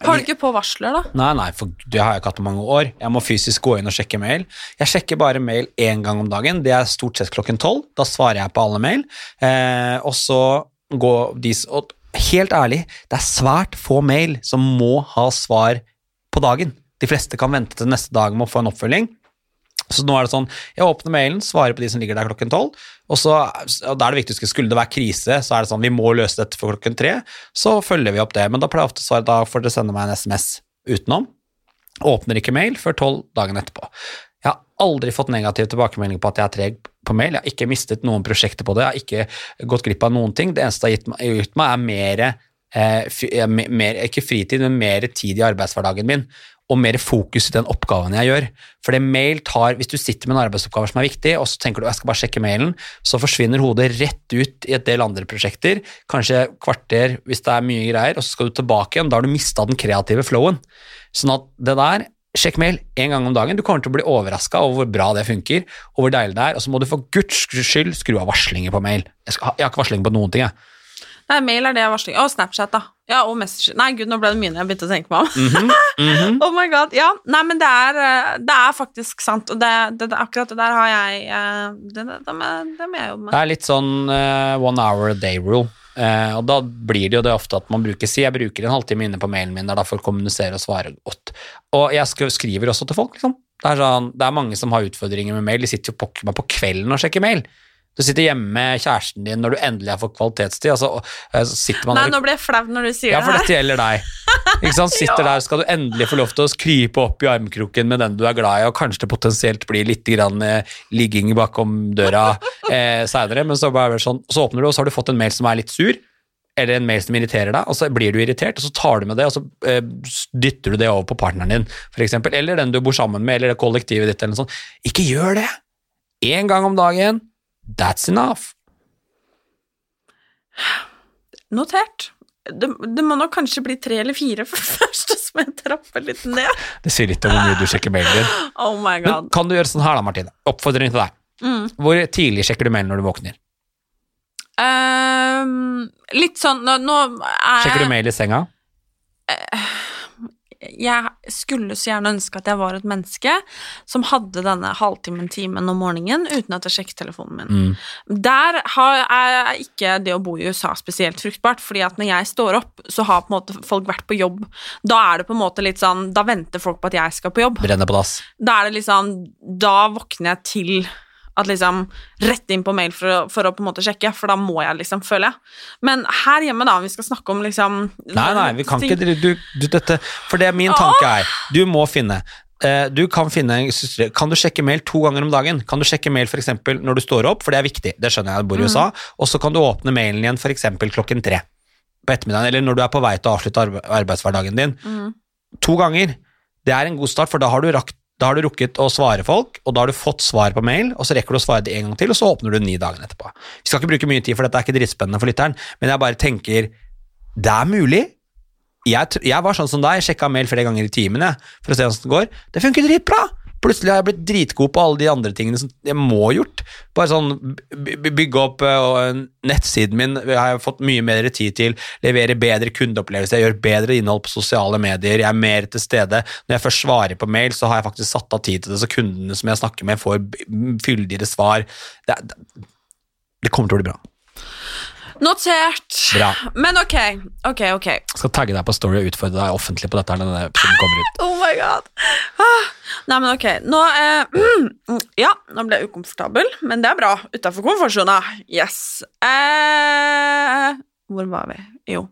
Har du ikke på varsler, da? Nei, nei, for det har jeg ikke hatt på mange år. Jeg må fysisk gå inn og sjekke mail. Jeg sjekker bare mail én gang om dagen. Det er stort sett klokken tolv. Da svarer jeg på alle mail. Eh, og så går de Og helt ærlig, det er svært få mail som må ha svar på dagen. De fleste kan vente til neste dag med å få en oppfølging. Så nå er det sånn, jeg åpner mailen, svarer på de som ligger der klokken tolv, og så og da er det viktigste, skulle det være krise, så er det sånn, vi må løse dette for klokken tre, så følger vi opp det. Men da pleier jeg ofte å svare, da får dere sende meg en SMS utenom. Åpner ikke mail før tolv dagen etterpå. Jeg har aldri fått negativ tilbakemelding på at jeg er treg på mail. Jeg har ikke mistet noen prosjekter på det. Jeg har ikke gått glipp av noen ting. Det eneste det har gitt meg, meg er mer, eh, eh, me- mer, ikke fritid, men mer tid i arbeidshverdagen min. Og mer fokus i den oppgaven jeg gjør. For det mail tar, Hvis du sitter med en arbeidsoppgave som er viktig, og så tenker du jeg skal bare sjekke mailen, så forsvinner hodet rett ut i et del andre prosjekter. Kanskje kvarter hvis det er mye greier, og så skal du tilbake igjen. Da har du mista den kreative flowen. Sånn at det der Sjekk mail én gang om dagen. Du kommer til å bli overraska over hvor bra det funker, og hvor deilig det er. Og så må du for guds skyld skru av varslinger på mail. Jeg, har ikke varsling på noen ting, jeg. Nei, mail er det jeg varsler. Og Snapchat, da. Ja, og Messenger. Nei, gud, nå ble det mye når jeg begynte å tenke meg om. Mhm, mhm. oh my god. Ja, nei, men det er, eh, det er faktisk sant, og det, det, det, akkurat det der har jeg eh, Det, det, må- jeg jobbe Det er litt sånn uh, one hour a day rule. Uh, og da blir det jo det ofte at man bruker Si jeg bruker en halvtime inne på mailen min der da for å kommunisere og svare godt. Og jeg skriver også til folk, liksom. Det er, sånn, det er mange som har utfordringer med mail. De sitter jo meg på kvelden og sjekker mail. Du sitter hjemme med kjæresten din når du endelig har fått kvalitetstid, og så, og så sitter man Nei, nå ble jeg flau når du sier det. ja, for dette gjelder deg. Ikke sant? Sitter der, skal du endelig få lov til å krype opp i armkroken med den du er glad i, og kanskje det potensielt blir litt grann, eh, ligging bakom døra eh, seinere, men så, bare sånn, så åpner du, og så har du fått en mail som er litt sur, eller en mail som irriterer deg, og så blir du irritert, og så tar du med det, og så eh, dytter du det over på partneren din, eksempel, eller den du bor sammen med, eller det kollektivet ditt, eller noe sånt. Ikke gjør det! En gang om dagen, that's enough. Notert. Det, det må nok kanskje bli tre eller fire for først, så må jeg trapper litt ned. Det sier litt om hvor mye du sjekker mailen din. Oh my Men god. kan du gjøre sånn her da, Martine? Oppfordring til deg. Mm. Hvor tidlig sjekker du mailen når du våkner? Um, litt sånn Nå, nå er Sjekker du mail i senga? Jeg skulle så gjerne ønske at jeg var et menneske som hadde denne halvtimen, timen om morgenen uten at jeg sjekket telefonen min. Mm. Der har, er ikke det å bo i USA spesielt fruktbart, fordi at når jeg står opp, så har på en måte folk vært på jobb. Da er det på en måte litt sånn Da venter folk på at jeg skal på jobb. Brenner på dass. Da er det liksom Da våkner jeg til at liksom Rett inn på mail for å, for å på en måte sjekke, for da må jeg liksom, føler jeg. Men her hjemme, da, vi skal snakke om liksom Nei, nei, vi kan ting- ikke du, du, dette, For det min tanke er Du må finne eh, du kan, finne, kan du sjekke mail to ganger om dagen? Kan du sjekke mail eksempel når du står opp, for det er viktig, det skjønner jeg, du bor i USA, og så kan du åpne mailen igjen eksempel klokken tre på ettermiddagen, eller når du er på vei til å avslutte arbeidshverdagen din. To ganger. Det er en god start, for da har du rakt da har du rukket å svare folk, og da har du fått svar på mail, og så rekker du å svare det en gang til, og så åpner du ni dagen etterpå. Vi skal ikke bruke mye tid, for dette er ikke dritspennende for lytteren, men jeg bare tenker det er mulig. Jeg, jeg var sånn som deg, sjekka mail flere ganger i timen for å se hvordan det går. Det funker dritbra! Plutselig har jeg blitt dritgod på alle de andre tingene som jeg må ha gjort. Bare sånn by- by- bygge opp eh, og nettsiden min har jeg fått mye mer tid til, levere bedre kundeopplevelser, jeg gjør bedre innhold på sosiale medier, jeg er mer til stede. Når jeg først svarer på mail, så har jeg faktisk satt av tid til det, så kundene som jeg snakker med, får fyldigere svar. Det, det, det kommer til å bli bra. Notert. Bra. Men ok, ok, ok. Skal tagge deg på Story og utfordre deg offentlig på dette når denne episoden kommer ut. Oh my god. Ah. Nei, men ok. Nå eh, Ja, nå ble jeg ukomfortabel, men det er bra. Utafor komfortsona. Yes. Eh, hvor var vi? Jo.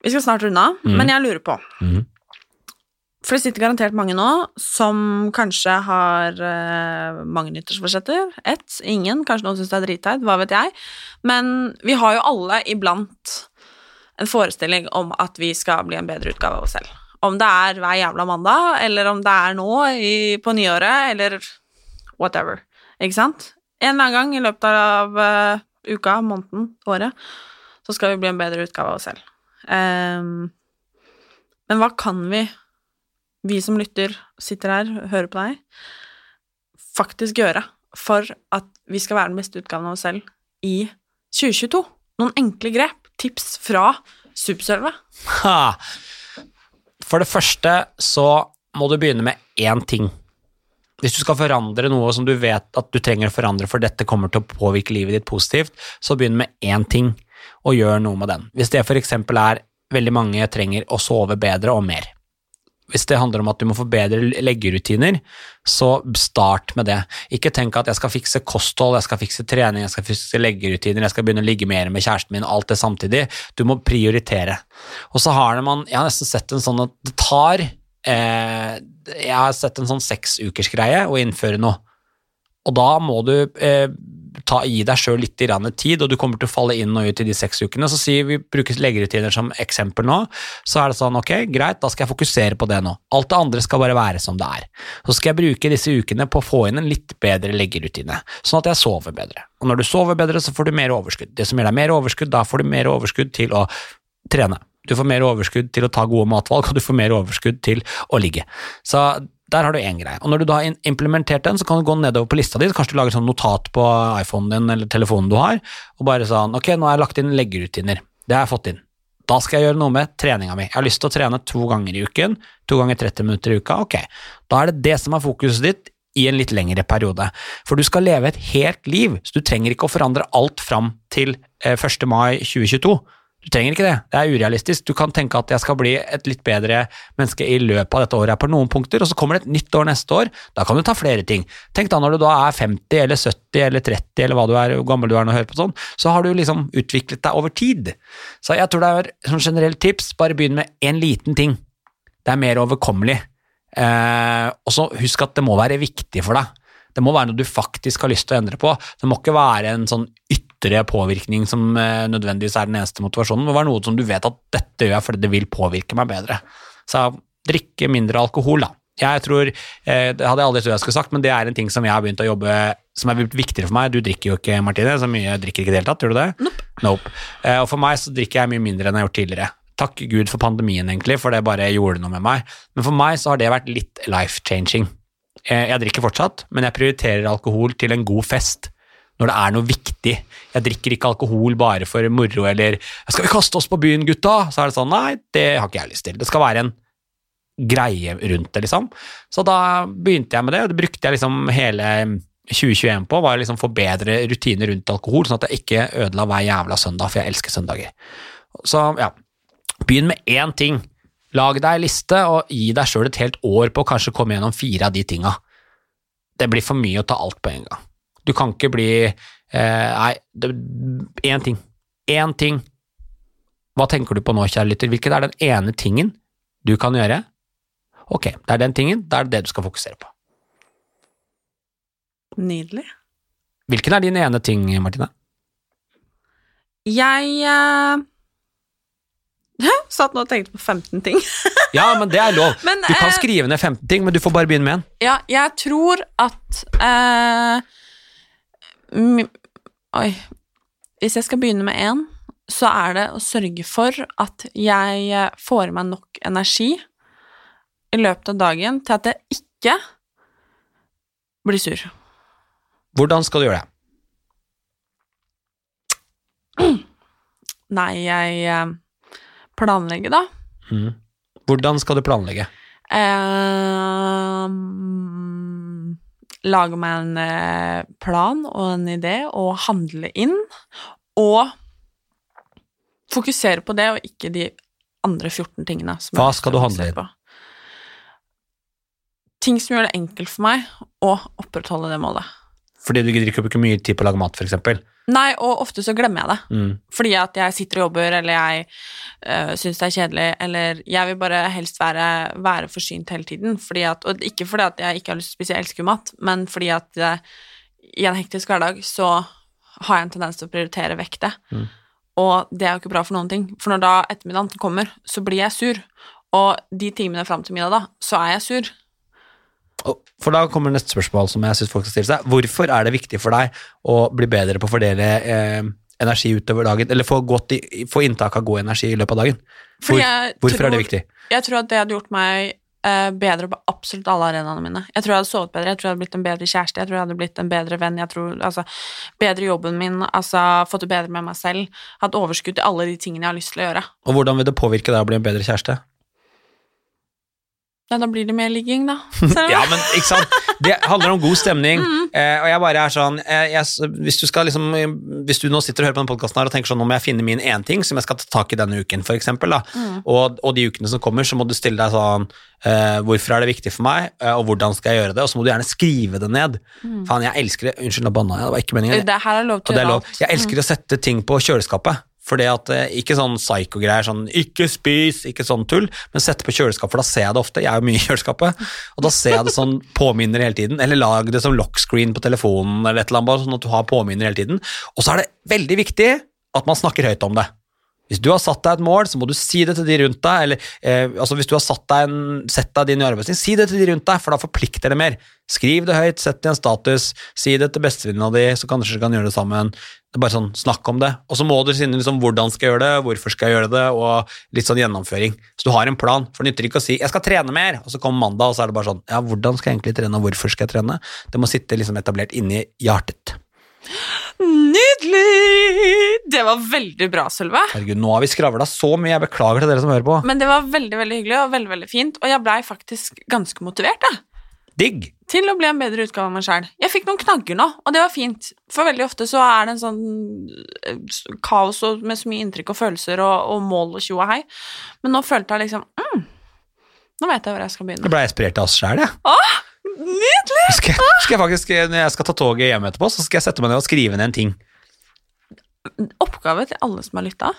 Vi skal snart runde av, Mhm. men jeg lurer på Mhm. For det sitter garantert mange nå som kanskje har uh, mange nyttårsforsetter. Ett, ingen. Kanskje noen syns det er dritteit, hva vet jeg. Men vi har jo alle iblant en forestilling om at vi skal bli en bedre utgave av oss selv. Om det er hver jævla mandag, eller om det er nå i, på nyåret, eller whatever. Ikke sant? En eller annen gang i løpet av uh, uka, måneden, året, så skal vi bli en bedre utgave av oss selv. Um, men hva kan vi, vi som lytter, sitter her, hører på deg, faktisk gjøre for at vi skal være den beste utgaven av oss selv i 2022? Noen enkle grep, tips fra Supersølvet. For det første så må du begynne med én ting. Hvis du skal forandre noe som du vet at du trenger å forandre, for dette kommer til å påvirke livet ditt positivt, så begynn med én ting, og gjør noe med den. Hvis det for eksempel er veldig mange trenger å sove bedre og mer. Hvis det handler om at du må forbedre leggerutiner, så start med det. Ikke tenk at jeg skal fikse kosthold, jeg skal fikse trening, jeg skal fikse leggerutiner, jeg skal begynne å ligge mer med kjæresten min, alt det samtidig. Du må prioritere. Og så har man, jeg har nesten sett en sånn at det tar eh, Jeg har sett en sånn seksukersgreie å innføre noe. Og da må du eh, ta, gi deg sjøl litt tid, og du kommer til å falle inn og ut i de seks ukene. Så sier vi bruker leggerutiner som eksempel nå, så er det sånn ok, greit, da skal jeg fokusere på det nå. Alt det andre skal bare være som det er. Så skal jeg bruke disse ukene på å få inn en litt bedre leggerutine, sånn at jeg sover bedre. Og når du sover bedre, så får du mer overskudd. Det som gir deg mer overskudd, da får du mer overskudd til å trene. Du får mer overskudd til å ta gode matvalg, og du får mer overskudd til å ligge. Så der har du én greie. Og når du da har implementert den, så kan du gå nedover på lista di, kanskje du lager sånn notat på iPhonen din eller telefonen du har, og bare sånn ok, nå har jeg lagt inn leggerutiner. Det har jeg fått inn. Da skal jeg gjøre noe med treninga mi. Jeg har lyst til å trene to ganger i uken, to ganger 30 minutter i uka. Ok, da er det det som er fokuset ditt i en litt lengre periode. For du skal leve et helt liv, så du trenger ikke å forandre alt fram til eh, 1. mai 2022. Du trenger ikke det, det er urealistisk. Du kan tenke at jeg skal bli et litt bedre menneske i løpet av dette året på noen punkter, og så kommer det et nytt år neste år. Da kan du ta flere ting. Tenk da når du da er 50 eller 70 eller 30 eller hva du er, hvor gammel du er når du hører på sånn, så har du liksom utviklet deg over tid. Så jeg tror det er som generelt tips, bare begynn med en liten ting. Det er mer overkommelig. Eh, og så husk at det må være viktig for deg. Det må være noe du faktisk har lyst til å endre på. Det må ikke være en sånn ytre påvirkning som eh, nødvendigvis er den eneste motivasjonen. Må være noe som du vet at dette gjør jeg fordi det vil påvirke meg bedre. Så drikke mindre alkohol, da. Jeg tror, eh, Det hadde jeg aldri trodd jeg skulle sagt, men det er en ting som jeg har begynt å jobbe som er blitt viktigere for meg. Du drikker jo ikke, Martine, så mye drikker ikke i det hele tatt, gjør du det? Nope. nope. Eh, og for meg så drikker jeg mye mindre enn jeg har gjort tidligere. Takk Gud for pandemien, egentlig, for det bare gjorde noe med meg. Men for meg så har det vært litt life-changing. Jeg drikker fortsatt, men jeg prioriterer alkohol til en god fest. Når det er noe viktig. Jeg drikker ikke alkohol bare for moro eller 'Skal vi kaste oss på byen, gutta?' Så er det sånn Nei, det har ikke jeg lyst til. Det skal være en greie rundt det, liksom. Så da begynte jeg med det, og det brukte jeg liksom hele 2021 på, var å liksom forbedre rutiner rundt alkohol, sånn at jeg ikke ødela hver jævla søndag, for jeg elsker søndager. Så ja, begynn med én ting. Lag deg en liste, og gi deg sjøl et helt år på å kanskje komme gjennom fire av de tinga. Det blir for mye å ta alt på en gang. Du kan ikke bli eh, Nei, én ting. Én ting. Hva tenker du på nå, kjære lytter? Hvilken er den ene tingen du kan gjøre? Ok, det er den tingen, da er det det du skal fokusere på. Nydelig. Hvilken er din ene ting, Martine? Jeg eh, satt nå og tenkte på 15 ting. Ja, men det er lov. Men, du kan eh, skrive ned 15 ting, men du får bare begynne med én. Ja, jeg tror at eh, Oi. Hvis jeg skal begynne med én, så er det å sørge for at jeg eh, får i meg nok energi i løpet av dagen til at jeg ikke blir sur. Hvordan skal du gjøre det? Nei, jeg eh, planlegger, da. Mm. Hvordan skal du planlegge? Eh, lage meg en eh, plan og en idé og handle inn. Og fokusere på det, og ikke de andre 14 tingene. Som Hva skal du handle inn? på. Ting som gjør det enkelt for meg å opprettholde det målet. Fordi du gidder ikke å bruke mye tid på å lage mat, f.eks. Nei, og ofte så glemmer jeg det. Mm. Fordi at jeg sitter og jobber, eller jeg øh, syns det er kjedelig, eller jeg vil bare helst være, være forsynt hele tiden. Fordi at, og ikke fordi at jeg ikke har lyst til å spise, jeg elsker mat, men fordi at øh, i en hektisk hverdag så har jeg en tendens til å prioritere vekk det. Mm. Og det er jo ikke bra for noen ting. For når da ettermiddagen kommer, så blir jeg sur. Og de timene fram til middag, da, så er jeg sur. For da kommer neste spørsmål som jeg synes folk skal stille seg. Hvorfor er det viktig for deg å bli bedre på å fordele eh, energi utover dagen, eller få, godt i, få inntak av god energi i løpet av dagen? Hvor, hvorfor hvorfor er det viktig? Jeg tror at det hadde gjort meg eh, bedre på absolutt alle arenaene mine. Jeg tror jeg hadde sovet bedre, jeg tror jeg hadde blitt en bedre kjæreste, jeg tror jeg hadde blitt en bedre venn, jeg tror, altså, bedre jobben min, altså, fått det bedre med meg selv, hatt overskudd til alle de tingene jeg har lyst til å gjøre. Og hvordan vil det påvirke deg å bli en bedre kjæreste? Ja, da blir det mer ligging, da. Ja, men ikke sant? Det handler om god stemning. Mm. Eh, og jeg bare er sånn eh, jeg, hvis, du skal liksom, hvis du nå sitter og hører på denne podkasten og tenker sånn nå må jeg finne min én ting som jeg skal ta tak i denne uken, for eksempel, da. Mm. Og, og de ukene som kommer, så må du stille deg sånn eh, Hvorfor er det viktig for meg, eh, og hvordan skal jeg gjøre det? Og så må du gjerne skrive det ned. Faen, jeg elsker det. Unnskyld, nå banna jeg. Det var ikke meningen. Mm. Det her er lov til å gjøre alt. Jeg elsker å sette ting på kjøleskapet. For det at, eh, Ikke sånn psyko-greier, sånn 'ikke spis', ikke sånn tull, men sette på kjøleskapet, for da ser jeg det ofte. Jeg er jo mye i kjøleskapet, og da ser jeg det sånn påminner hele tiden. Eller lag det som lockscreen på telefonen, eller et eller annet, sånn at du har påminner hele tiden. Og så er det veldig viktig at man snakker høyt om det. Hvis du har satt deg et mål, så må du si det til de rundt deg. Eller eh, altså hvis du har satt deg en, sett deg din i arbeidsliv, si det til de rundt deg, for da forplikter det mer. Skriv det høyt, sett det i en status, si det til bestevenninna di, så kanskje dere kan gjøre det sammen. Det er bare sånn, Snakk om det. Og så må du si liksom, hvordan skal jeg gjøre det, hvorfor skal jeg gjøre det, og litt sånn gjennomføring. Så du har en plan. For det nytter ikke å si 'jeg skal trene mer', og så kommer mandag, og så er det bare sånn 'ja, hvordan skal jeg egentlig trene, og hvorfor skal jeg trene'? Det må sitte liksom etablert inni hjertet. Nydelig! Det var veldig bra, Sølve. Herregud, nå har vi skravla så mye, jeg beklager til dere som hører på. Men det var veldig veldig hyggelig og veldig veldig fint, og jeg blei faktisk ganske motivert. Da. Digg! til å bli en bedre utgave av meg sjæl. Jeg fikk noen knagger nå, og det var fint. For veldig ofte så er det en sånn eh, kaos med så mye inntrykk og følelser og, og mål og tjo og hei. Men nå følte jeg liksom mm, Nå vet jeg hvor jeg skal begynne. Jeg blei ble inspirert av oss sjæl, jeg. Åh, nydelig! Skal, skal jeg faktisk, når jeg skal ta toget hjem etterpå, så skal jeg sette meg ned og skrive ned en ting. Oppgave til alle som har lytta.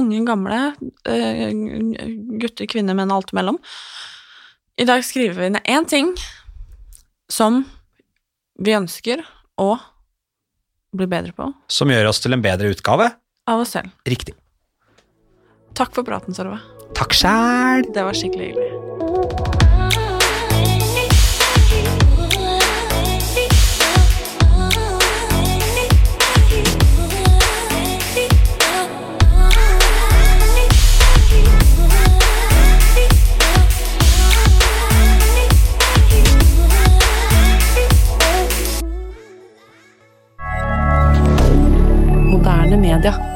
Unge, gamle, eh, gutter, kvinner, menn, alt imellom. I dag skriver vi ned én ting som vi ønsker å bli bedre på Som gjør oss til en bedre utgave. av oss selv. Riktig. Takk for praten, Sorve. Takk sjæl! Det var skikkelig hyggelig. milliardaire